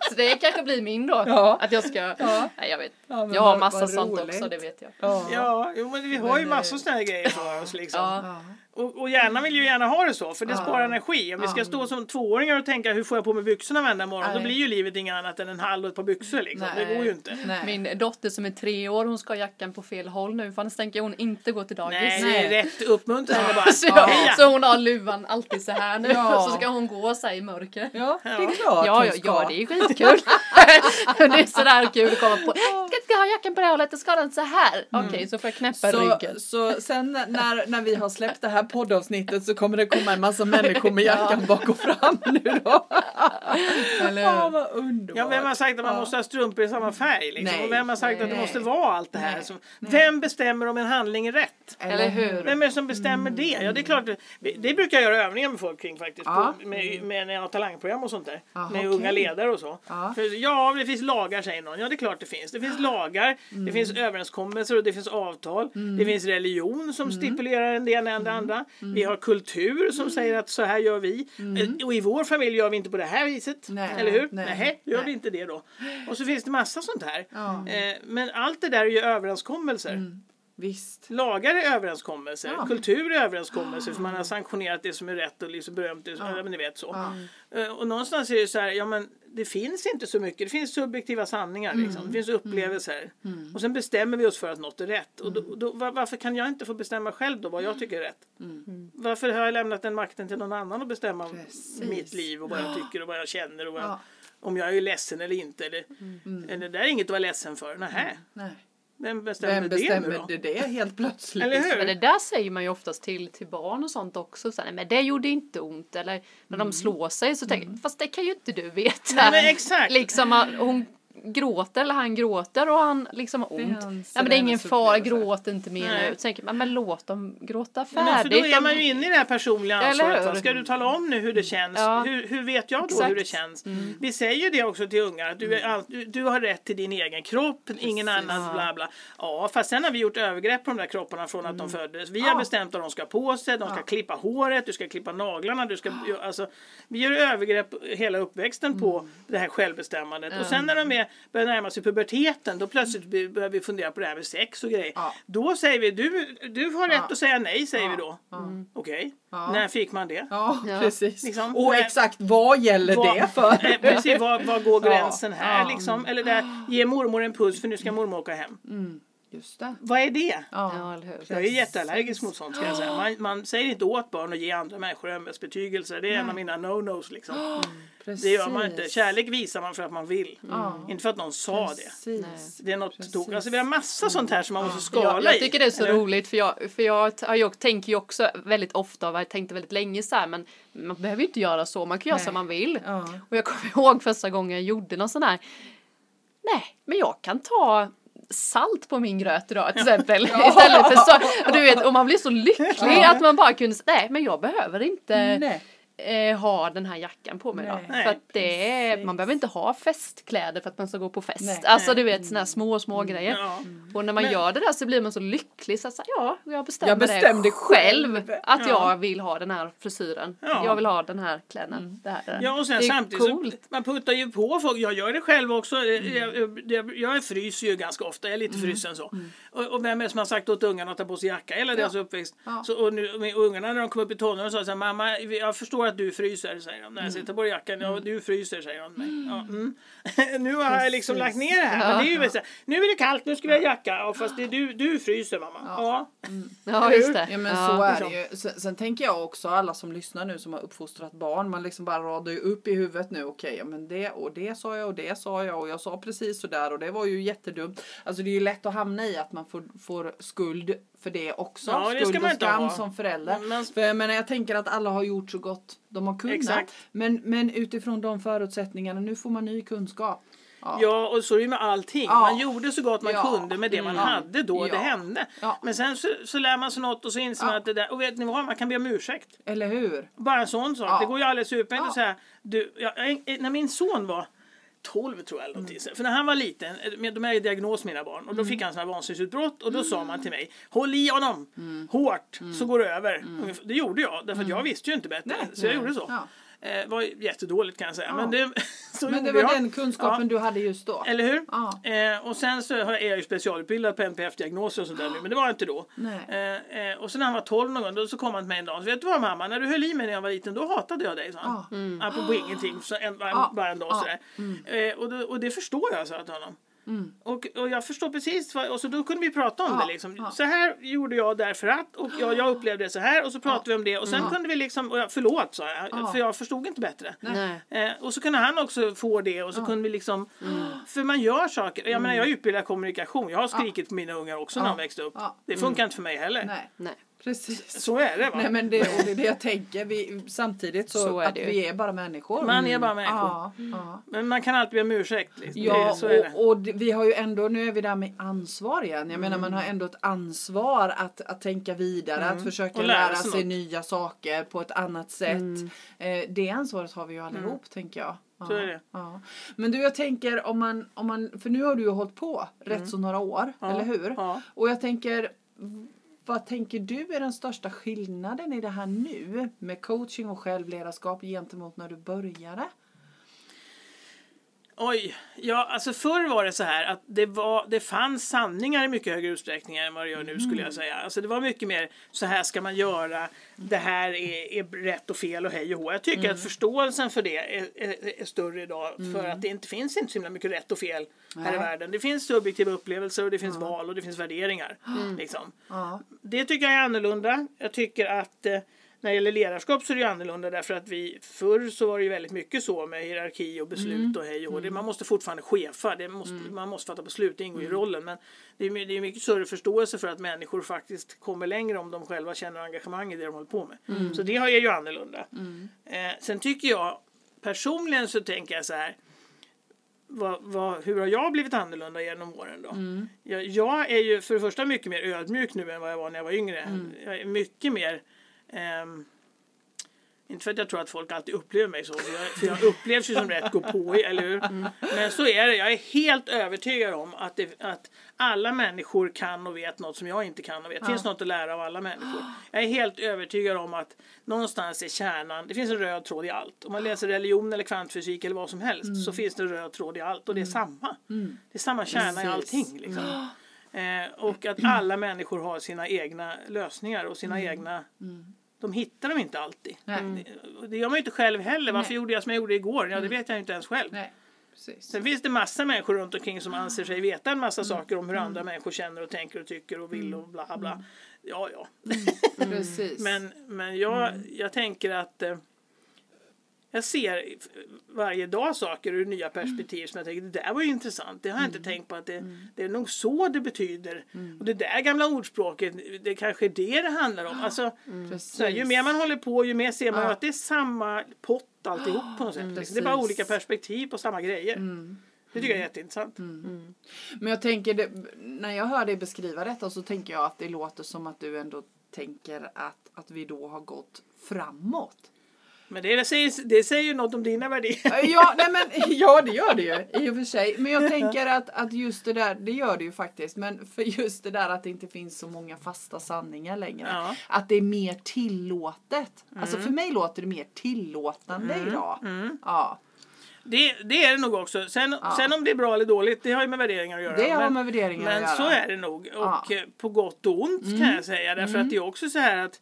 Så det kanske blir min då. Ja. Att jag ska, Ja. nej jag vet. Ja, jag har massa sånt roligt. också, det vet jag. Ja. Ja, jo, men vi har ju Men, massor eh, sådana här grejer för oss liksom. Ja. Ja. Och, och hjärnan vill ju gärna ha det så, för det Ja. sparar energi. Om vi ska Ja. stå som tvååringar och tänka hur får jag på mig byxorna varenda morgon, då Nej. blir ju livet inget annat än en hall och ett par byxor liksom. Det Nej. går ju inte. Nej. Min dotter som är tre år, hon ska ha jackan på fel håll nu för annars tänker hon inte gå till dagis. Nej, Nej. det är rätt. Uppmuntra henne bara. Så, Heja! så hon har luvan alltid så här nu Ja. så ska hon gå så här i mörker. Ja, det är Ja. klart Ja, ja, ska. ja, det är skitkul. det är sådär kul att komma på. Ska inte ha jackan på det hållet, ska den så här. Okej, så får jag knäppa Så, ryggen. så sen när, när vi har släppt det här poddavsnittet så kommer det komma en massa människor med jackan bak och fram nu då. Eller Ja, vad underbart. Ja, vem har sagt att man måste ha strumpor i samma färg? Liksom? Nej. Och vem har sagt att det Nej. måste vara allt det här? Nej. Så, vem bestämmer om en handling är rätt? Eller hur? Vem är det som bestämmer det? Ja, det är klart. Det, det brukar jag göra övningar med folk kring faktiskt. Ja. På, med, med när jag har talangprogram och sånt där. Aha, med okej. unga ledare och så. Ja. För, ja, det finns lagar säger någon. Ja, det är klart det finns. Det finns lagar, Mm. det finns överenskommelser och det finns avtal. Det finns religion som Mm. stipulerar en del än det andra. Vi har kultur som säger att så här gör vi. Eh, Och i vår familj gör vi inte på det här viset. Mm. Nej. Eller hur? Nej. Nej, gör Nej. vi inte det då. Och så finns det massa sånt här. Ja. Eh, men allt det där är ju överenskommelser. Visst. Lagar är överenskommelser, Ja. kultur är överenskommelser för man har sanktionerat det som är rätt och liksom berömt det, ja. men ni vet så. Eh, Och någonstans är det så här, ja men det finns inte så mycket, det finns subjektiva sanningar liksom. det finns upplevelser. Och sen bestämmer vi oss för att något är rätt. Och då, då, var- varför kan jag inte få bestämma själv då vad jag tycker är rätt? Varför har jag lämnat den makten till någon annan att bestämma Precis. mitt liv och vad jag tycker och vad jag känner och jag, Ja. om jag är ledsen eller inte. Eller, eller det där är inget att vara ledsen för. Nähä, Nej. Vem bestämmer, Vem det nu bestämmer då? det, det helt plötsligt? Eller hur? Men det där säger man ju oftast till, till barn och sånt också. Så här, men det gjorde inte ont. Eller när de slår sig så tänker jag, fast det kan ju inte du veta. Nej, men exakt. Liksom hon gråter eller han gråter och han liksom har ont. hans Ja men det är ingen fara, gråt inte mer Nej. nu. Så tänker man, men låt dem gråta Men för färdigt. då är man ju inne i det här personliga ansvaret. Ska du tala om nu hur det känns? Ja. Hur, hur vet jag då Exakt. hur det känns? Vi säger det också till ungar. Att du, är all, du, du har rätt till din egen kropp, ingen annans bla bla. Ja, fast sen har vi gjort övergrepp på de där kropparna från att de föddes. Vi har Ja. bestämt vad de ska på sig. De ska klippa håret, du ska klippa naglarna. Du ska, alltså, vi gör övergrepp hela uppväxten på det här självbestämmandet. Och sen när de är, börjar närma sig puberteten då plötsligt börjar vi fundera på det här med sex och grejer. Ja. Då säger vi du, du har rätt Ja. att säga nej säger Ja. vi då. Ja. Okej, Ja. när fick man det? Precis. Liksom, och när- exakt vad gäller Vad- det för? Eh, Precis, var, var går Ja, gränsen här liksom? Eller där, ge mormor en puss för nu ska mormor åka hem. Just det. Vad är det? Ja. Jag är jätteallergisk mot sånt ska jag säga. Man, man säger inte åt barn att ge andra människor ömhetsbetygelser. Det är en av mina no-nos liksom. Precis. Det gör man inte. Kärlek visar man för att man vill. Ja. Inte för att någon sa det. Precis. Det är något Precis. tok. Alltså vi har massa sånt här som man måste skala Jag, jag tycker det är så i. eller? roligt för jag, för jag, har ju- tänker ju också väldigt ofta och har tänkt väldigt länge så här men man behöver ju inte göra så, man kan göra Nej. som man vill. Ja. Och jag kommer ihåg första gången jag gjorde någon sån här Nej, men jag kan ta salt på min gröt idag till exempel. Istället för så, och du vet, och man blir så lycklig att man bara kunde säga nej men jag behöver inte Nej. Eh, ha den här jackan på mig Nej. då. Nej, För att det är, man behöver inte ha festkläder för att man ska gå på fest. Nej. Alltså du vet såna här små, små grejer. Ja. Och när man Men- gör det där så blir man så lycklig så att säga, ja, jag bestämmer, Jag bestämde själv själv. att Ja. jag vill ha den här frisyren. Ja. Jag vill ha den här. Det här, det här. Ja och sen det är samtidigt coolt. så man puttar ju på folk. Jag gör det själv också. Jag, jag, jag, jag fryser ju ganska ofta. Jag är lite frusen så. Och, och vem är det som har sagt åt ungarna att ta på sig jacka hela deras uppväxt? Ja. Så, och nu, med ungarna när de kom upp i tonåren sa så här, mamma jag förstår att du fryser säger de. När jag ta på jackan, ja du fryser säger de. mig. Ja, mm. nu har jag liksom lagt ner det här. Men det är ju väl så här, nu är det kallt, nu ska vi ha jacka. Ja, fast det är du, du fryser mamma. Ja. Ja, just det. Ja men Ja. så är det ju. Sen, sen tänker jag också alla som lyssnar nu som har uppfostrat barn. Man liksom bara radar ju upp i huvudet nu. Okej, ja, men det och det sa jag och det sa jag och jag sa precis så där och det var ju jättedumt. Alltså det är ju lätt att hamna i att man får, får skuld för det också. Ja, det skuld ska man och skam ha. som förälder. Men- För jag menar jag tänker att alla har gjort så gott de har kunnat. Exakt. Men, men utifrån de förutsättningarna, nu får man ny kunskap. Ja, och så är det med allting. Ja. Man gjorde så gott man Ja. kunde med det man Mm. hade då Ja. det hände. Ja. Men sen så, så lär man sig något och så inser man Ja. att det där, och vet ni vad, man kan be om ursäkt. Eller hur? Bara en sån sak. Ja. Det går ju alldeles utmärkt Ja. att säga, du, jag, när min son var 12 tror jag eller någonting. Mm. För när han var liten, eh, de är ju diagnos mina barn, och då fick han sådana vansinnesutbrott och då sa man till mig Håll i honom Mm. hårt så går det över. Ungefär- Det gjorde jag, därför att jag visste ju inte bättre. Nej, så jag nej. gjorde så. Ja. Eh, var jättedåligt kan jag säga. Ja. Men det, så Men det var jag. den kunskapen Ja. du hade just då. Eller hur? Ja. Eh, och sen så är jag ju specialutbildad på NPF-diagnoser och sånt där nu, men det var jag inte då. Eh, eh, och sen när han var 12 någon gång, då så kom han till mig en dag och sa, vet du vad mamma, när du höll i mig när jag var liten, då hatade jag dig, sa han. Mm. Apropå ingenting, så en, bara en dag sådär. Eh, och, då, och det förstår jag, sa jag till honom. Mm. Och, och jag förstår precis, vad, och så då kunde vi prata om Ja, det liksom. ja. Så här gjorde jag därför att, och jag, jag upplevde det så här, och så pratade vi om det, och sen kunde vi liksom, och jag, förlåt sa jag, Ja. för jag förstod inte bättre. Nej. Eh, och så kunde han också få det och så kunde vi liksom För man gör saker. Jag menar jag är utbildad i kommunikation. Jag har skrikit på mina ungar också när Ja. de växte upp. Ja. Det funkar inte för mig heller. Nej, Nej. Precis. Så är det va. Nej men det, och det är det jag tänker. Vi, samtidigt så, Så är att det vi är bara människor. Man är bara människor. Ja, ja. Men man kan alltid be om ursäkt. Liksom. Ja, det, så är det. och, och vi har ju ändå, nu är vi där med ansvar igen. Jag menar man har ändå ett ansvar att, att tänka vidare, att försöka lära lära sig något. nya saker på ett annat sätt. Eh, det ansvaret har vi ju allihop tänker jag. Ja, Så är det. Ja. Men du jag tänker om man, om man, för nu har du ju hållit på rätt så några år, Ja, eller hur? ja. Och jag tänker, vad tänker du är den största skillnaden i det här nu med coaching och självledarskap gentemot när du började? Oj, ja alltså förr var det så här att det, var, det fanns sanningar i mycket högre utsträckning än vad det gör nu skulle Mm. jag säga. Alltså det var mycket mer så här ska man göra, det här är, är rätt och fel och hej och hå. Jag tycker Mm. att förståelsen för det är, är, är större idag för att det inte finns inte så himla mycket rätt och fel här i Nej. världen. Det finns subjektiva upplevelser och det finns val och det finns värderingar. Liksom. Ja. Det tycker jag är annorlunda. Jag tycker att eh, när det gäller ledarskap så är det ju annorlunda därför att vi förr så var det ju väldigt mycket så med hierarki och beslut Mm. och hej och hå. det. Man måste fortfarande chefa, det måste, man måste fatta beslut, det ingår Mm. i rollen. Men det är, det är mycket större förståelse för att människor faktiskt kommer längre om de själva känner engagemang i det de håller på med. Mm. Så det är ju annorlunda. Eh, sen tycker jag personligen så tänker jag så här vad, vad, hur har jag blivit annorlunda genom åren då? Mm. Jag, jag är ju för det första mycket mer ödmjuk nu än vad jag var när jag var yngre. Mm. Jag är mycket mer ehm, inte för att jag tror att folk alltid upplever mig så, för jag, för jag upplevs ju som rätt gå på eller hur? Mm. Men så är det. Jag är helt övertygad om att, det, att alla människor kan och vet något som jag inte kan och vet. Det finns något att lära av alla människor. Jag är helt övertygad om att någonstans är kärnan, det finns en röd tråd i allt. Om man läser religion eller kvantfysik eller vad som helst Mm. så finns det en röd tråd i allt och det är samma. Det är samma kärna i Precis. allting. Liksom. Eh, och att alla människor har sina egna lösningar och sina egna de hittar dem inte alltid. Nej. Det, gör man ju inte själv heller. Varför Nej. gjorde jag som jag gjorde igår? Ja, det vet jag inte ens själv. Nej, precis. Sen finns det massa människor runt omkring som anser sig veta en massa saker om hur andra människor känner och tänker och tycker och vill och bla bla. Ja, ja. precis. Men, men jag, jag tänker att eh, jag ser varje dag saker ur nya perspektiv som jag tänker det där var ju intressant. Det har jag inte tänkt på att det, det är nog så det betyder. Och det där gamla ordspråket, det kanske är det det handlar om. Alltså, precis. så här, ju mer man håller på ju mer ser man Ja. att det är samma pott alltihop på något sätt. liksom. Det är bara precis. olika perspektiv på samma grejer. Det tycker jag är jätteintressant. Men jag tänker, det, när jag hör dig beskriva detta så tänker jag att det låter som att du ändå tänker att, att vi då har gått framåt. Men det säger, det säger ju något om dina värderingar. Ja, nej men, ja det gör det ju i och för sig. Men jag tänker att, att just det där, det gör det ju faktiskt. Men för just det där att det inte finns så många fasta sanningar längre. Ja. Att det är mer tillåtet. Alltså för mig låter det mer tillåtande idag. Ja, Det, det är det nog också. Sen, sen om det är bra eller dåligt, det har ju med värderingar att göra. det har men, med värderingar men att så göra. är det nog. Och Ja. Mm. på gott och ont kan jag säga. Därför att det är också så här att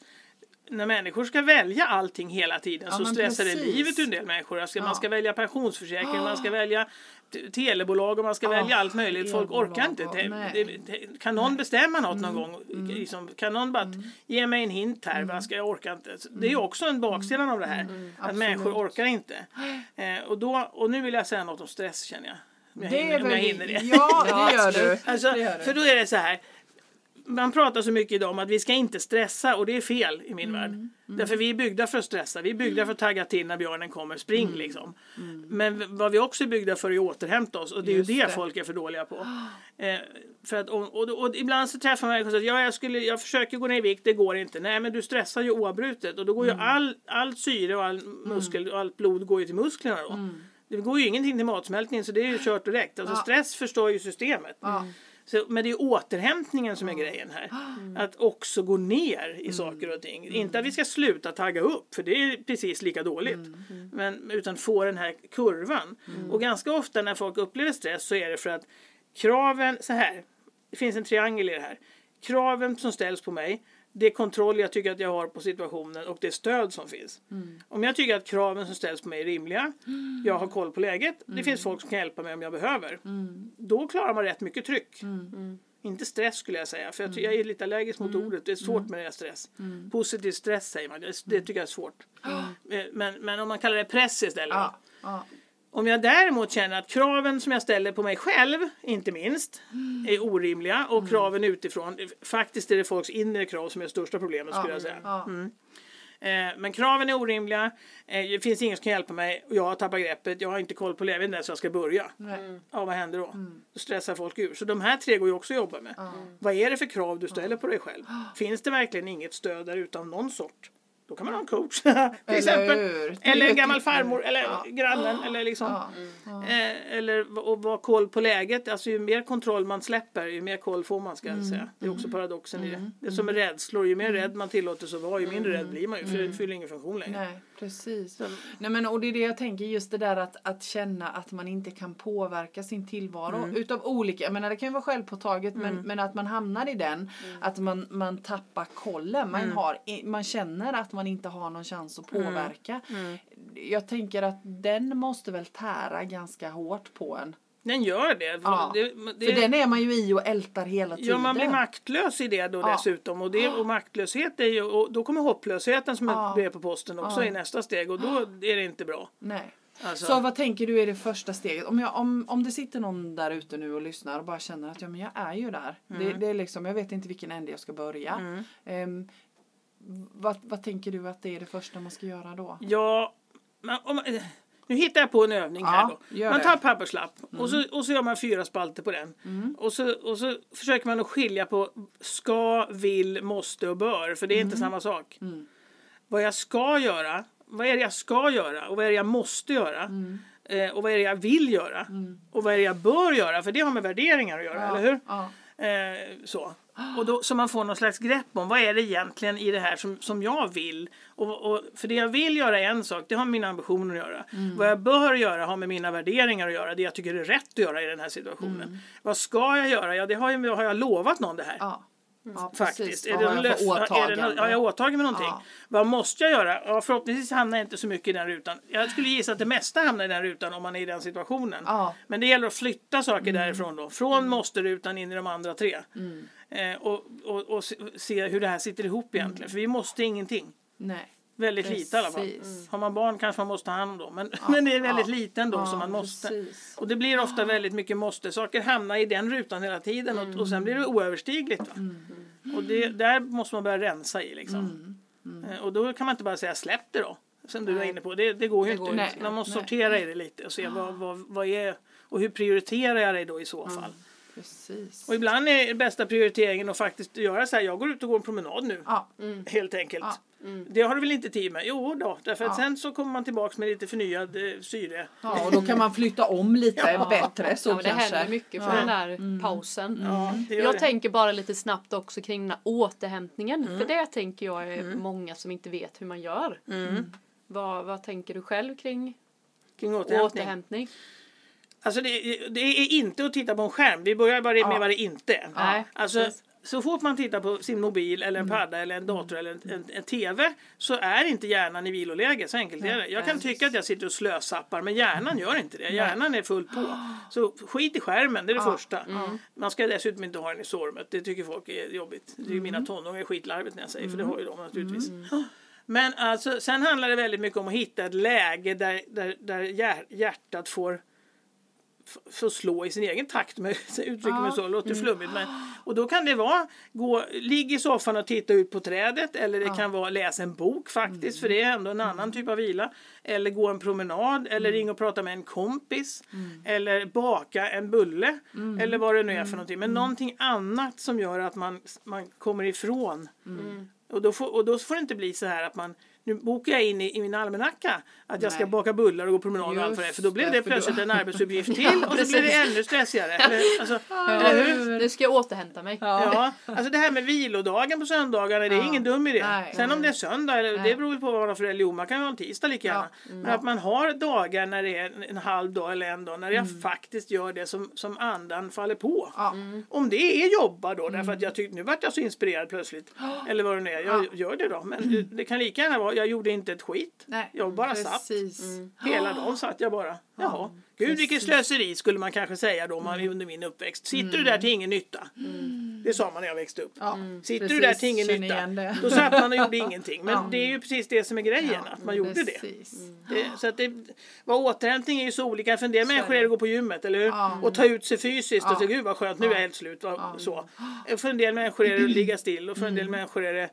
när människor ska välja allting hela tiden Ja, så stressar det precis. livet ur en del människor. Alltså, Ja. Man ska välja pensionsförsäkring, man ska välja t- telebolag och man ska Ja, välja allt möjligt. Folk orkar inte. Det, nej. det, det, kan någon bestämma något Mm. någon gång? Liksom, kan någon bara ge mig en hint här? Vad ska jag orka inte? Det är ju också en baksidan av det här. Att Mm. absolut. människor orkar inte. Eh, och, då, och nu vill jag säga något om stress känner jag. Om jag, Det hinner, om jag hinner det. Ja, det gör du. Alltså, Det gör du. för då är det så här. Man pratar så mycket idag om att vi ska inte stressa och det är fel i min Mm. värld. Därför vi är byggda för att stressa. Vi är byggda för att tagga till när björnen kommer. Spring Mm. liksom. Men vad vi också är byggda för är att återhämta oss och det är Just ju det, det. folk är för dåliga på. Eh, för att, och, och, och ibland så träffar man människor som säger ja, jag, skulle, jag försöker gå ner i vikt, det går inte. Nej men du stressar ju oavbrutet och då går ju Mm. all, allt syre och all muskel och allt blod går ju till musklerna då. Mm. Det går ju ingenting till matsmältningen så det är ju kört direkt. Alltså stress förstör ju systemet. Ja. Så, men det är återhämtningen som är grejen här. Att också gå ner i saker och ting. Inte att vi ska sluta tagga upp för det är precis lika dåligt. Men, utan få den här kurvan. Och ganska ofta när folk upplever stress så är det för att kraven, så här. Det finns en triangel i det här. Kraven som ställs på mig det kontroll jag tycker att jag har på situationen och det stöd som finns. Om jag tycker att kraven som ställs på mig är rimliga, jag har koll på läget, det finns folk som kan hjälpa mig om jag behöver. Då klarar man rätt mycket tryck. Inte stress skulle jag säga, för jag, jag är lite allergisk mot ordet. Det är svårt med det här stress. Positiv stress säger man, det, det tycker jag är svårt. Eh, Men, men om man kallar det press istället. Ja. Ja. Om jag däremot känner att kraven som jag ställer på mig själv, inte minst, är orimliga och kraven utifrån, faktiskt är det folks inre krav som är det största problemet skulle jag säga. Ja. Eh, men kraven är orimliga, eh, det finns ingen som kan hjälpa mig och jag har tappat greppet, jag har inte koll på läget, jag vet inte ens jag ska börja. Nej. Ja, vad händer då? Då stressar folk ur. Så de här tre går ju också att jobba med. Vad är det för krav du ställer på dig själv? Finns det verkligen inget stöd där utan någon sort? Då kan man ha en coach. till Eller exempel. hur? Eller en gammal farmor eller Ja. grannen. Eller liksom. Ja. Eh, eller och vara koll på läget. Alltså ju mer kontroll man släpper ju mer koll får man ska jag säga. Det är också paradoxen i det. Det är som med rädslor. Ju mer rädd man tillåter sig vara ju mindre rädd blir man ju. För det fyller ingen funktion längre. Nej, precis. Nej, men, och det är det jag tänker, just det där att, att känna att man inte kan påverka sin tillvaro Mm. utav olika, jag menar det kan ju vara självpåtaget men, men att man hamnar i den, Mm. att man, man tappar kollen, man, har, i- man känner att man inte har någon chans att Mm. påverka. Jag tänker att den måste väl tära ganska hårt på en. Den gör det. För, Ja. det, det För den är man ju i och ältar hela tiden. Ja, man blir maktlös i det då Ja. dessutom. Och, det, och maktlöshet är ju, och då kommer hopplösheten som Ja. ett brev på posten också i nästa steg och då är det inte bra. Nej. Alltså, Så vad tänker du är det första steget? Om, jag, om, om det sitter någon där ute nu och lyssnar och bara känner att ja, men jag är ju där. Det, Mm. det är liksom, jag vet inte vilken ände jag ska börja. Ehm, vad, vad tänker du att det är det första man ska göra då? Ja, om, man- eh, nu hittar jag på en övning Ja, här då. Man tar en papperslapp och, så, och så gör man fyra spalter på den. Och, så, och så försöker man att skilja på ska, vill, måste och bör. För det är inte samma sak. Vad jag ska göra, vad är det jag ska göra och vad är det jag måste göra? Eh, och vad är det jag vill göra? Och vad är det jag bör göra? För det har med värderingar att göra, eller hur? Ja. Eh, så. Och då, så man får någon slags grepp om vad är det egentligen i det här som, som jag vill. Och, och, för det jag vill göra är en sak, det har med mina ambitioner att göra. Vad jag bör göra har med mina värderingar att göra, det jag tycker är rätt att göra i den här situationen. Vad ska jag göra? Ja, det har, ju, har jag lovat någon det här. Ja. Ja, Faktiskt. Är det har jag löfte? Är det åtagande? någon, har jag åtagit mig någonting? Ja. Vad måste jag göra? Ja, förhoppningsvis hamnar jag inte så mycket i den rutan. Jag skulle gissa att det mesta hamnar i den rutan om man är i den situationen. Ja. Mm. Men det gäller att flytta saker därifrån då. Från måste-rutan in i de andra tre. Eh, och, och, och se, hur det här sitter ihop egentligen. För vi måste ingenting. Nej. Väldigt lite i alla fall. Precis. Har man barn kanske man måste ta hand om dem. Men, men det är väldigt ja. lite ändå Ja, som man måste. precis. Och det blir ofta väldigt mycket måste. Saker hamnar i den rutan hela tiden och, och sen blir det oöverstigligt. Va? Och det, där måste man börja rensa i liksom. Eh, Och då kan man inte bara säga släpp det då. Som du var inne på. Det, det går ju går inte. inte. Man måste Nej. sortera i det lite och se vad, vad, vad är och hur prioriterar jag det då i så fall. Precis. Och ibland är den bästa prioriteringen att faktiskt göra så här. Jag går ut och går en promenad nu. Ja. Helt enkelt. Ja. Det har du väl inte tid med? Jo då, därför att Ja. sen så kommer man tillbaks med lite förnyad eh, syre. ja, och då kan man flytta om lite Ja. bättre så ja, men det kanske. händer mycket för Ja. den där pausen. Ja, det gör Jag det. tänker bara lite snabbt också kring den här återhämtningen. För det tänker jag är många som inte vet hur man gör. Vad, vad tänker du själv kring Kring återhämtning. återhämtning? Alltså det, det är inte att titta på en skärm. Vi börjar bara med Ja. vad det inte är. Nej, Alltså, så fort man tittar på sin mobil eller en padda eller en dator eller en, en, en TV så är inte hjärnan i viloläge. Så enkelt är det. Jag kan tycka att jag sitter och slösappar men hjärnan gör inte det. Hjärnan är fullt på. Så skit i skärmen, det är det första. Man ska dessutom inte ha den i sovrummet. Det tycker folk är jobbigt. Det är mina tonåringar är skitlarvigt när jag säger för det har ju de naturligtvis. Men alltså, sen handlar det väldigt mycket om att hitta ett läge där, där, där hjär- hjärtat får f- få slå i sin egen takt med uttrycker mig så, låter flummigt. Men, och då kan det vara gå, ligg i soffan och titta ut på trädet eller det kan vara läsa en bok faktiskt för det är ändå en annan typ av vila. Eller gå en promenad eller ringa och prata med en kompis. Eller baka en bulle. Eller vad det nu är för någonting. Men någonting annat som gör att man, man kommer ifrån. Och, då får, och då får det inte bli så här att man nu bokar jag in i, i min almanacka att jag ska Nej. baka bullar och gå promenad och allt vad det. För då blir Just det det, för då- plötsligt en arbetsuppgift till och så blir det ännu stressigare. Alltså, eller hur? Nu ska jag återhämta mig. Ja, alltså det här med vilodagen på söndagarna, det är Ja. ingen dum idé. Nej. Sen om det är söndag, eller, det beror väl på vad man har för religion, man kan ju ha en tisdag lika gärna. Men att man har dagar när det är en, en halv dag eller en dag när jag faktiskt gör det som, som andan faller på. Ja. Om det är jobba då, därför att jag tyckte nu vart jag så inspirerad plötsligt. Eller vad det nu är, jag gör det då. Men det, det kan lika gärna vara, jag gjorde inte ett skit. Nej, Jag bara satt. precis. Hela dagen satt jag bara. Jaha. Gud vilket slöseri skulle man kanske säga då man under min uppväxt. Sitter du där till ingen nytta? Det sa man när jag växte upp. Ja, Sitter precis. du där till ingen nytta? det. Då satt man och gjorde ingenting. Men Ja. det är ju precis det som är grejen, att man gjorde det. Precis. det. Så att det vad återhämtning är ju så olika. För en del människor är det att gå på gymmet, eller hur? Ja. Och ta ut sig fysiskt och Ja. säga gud vad skönt, nu är jag helt slut. Så. För en del människor är det att ligga still och för en Mm. del människor är det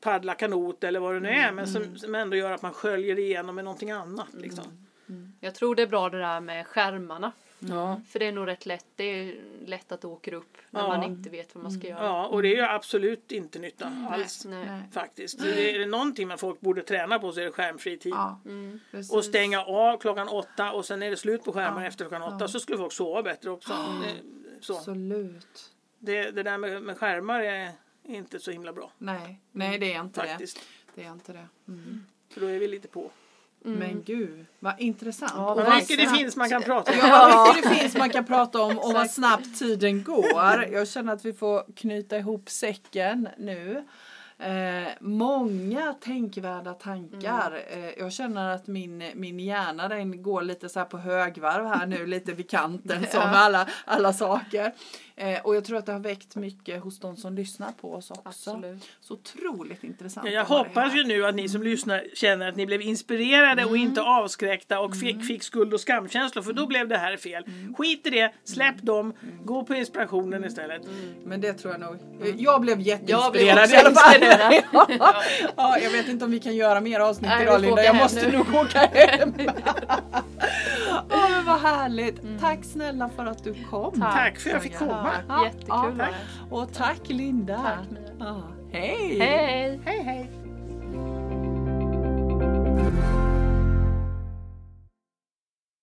paddla kanot eller vad det nu är. Men Mm. som, som ändå gör att man sköljer igenom med någonting annat. Liksom. Jag tror det är bra det där med skärmarna. Ja. För det är nog rätt lätt. Det är lätt att det åker upp när Ja. man inte vet vad man ska göra. Ja, och det är ju absolut inte nytta alls. Nej. Nej. Faktiskt. Det är det någonting man folk borde träna på så är det skärmfri tid. Ja, Mm. Och stänga av klockan åtta och sen är det slut på skärmen efter klockan åtta så skulle folk sova bättre också. Så. Absolut. Det, det där med, med skärmar är inte så himla bra Nej, nej det är inte faktiskt. det. Det är inte det. Mm. För då är vi lite på. Men gud, vad intressant. Ja, Och Vad mycket det finns man kan prata om. Ja, vad mycket det finns man kan prata om och vad snabbt tiden går. Jag känner att vi får knyta ihop säcken nu. Eh, många tänkvärda tankar. Eh, jag känner att min, min hjärna den går lite så här på högvarv här nu, lite vid kanten som alla, alla saker. Eh, och jag tror att det har väckt mycket hos de som lyssnar på oss också. Absolut. Så otroligt intressant. Ja, jag hoppas ju nu att ni som lyssnar känner att ni blev inspirerade och inte avskräckta och fick, fick skuld och skamkänslor för då blev det här fel. Skit i det, släpp dem, gå på inspirationen istället. Men det tror jag nog. Jag blev Jag blev jätteinspirerad också i alla fall. ja, jag vet inte om vi kan göra mer avsnitt Nej, idag Linda. Jag måste nu. nog åka hem. Åh, men vad härligt. Tack snälla för att du kom. Tack. Tack för att jag fick komma. Ja, Jättekul ja, det. Och tack Linda. Tack Mia. Ja, hej. Hej! Hej hej!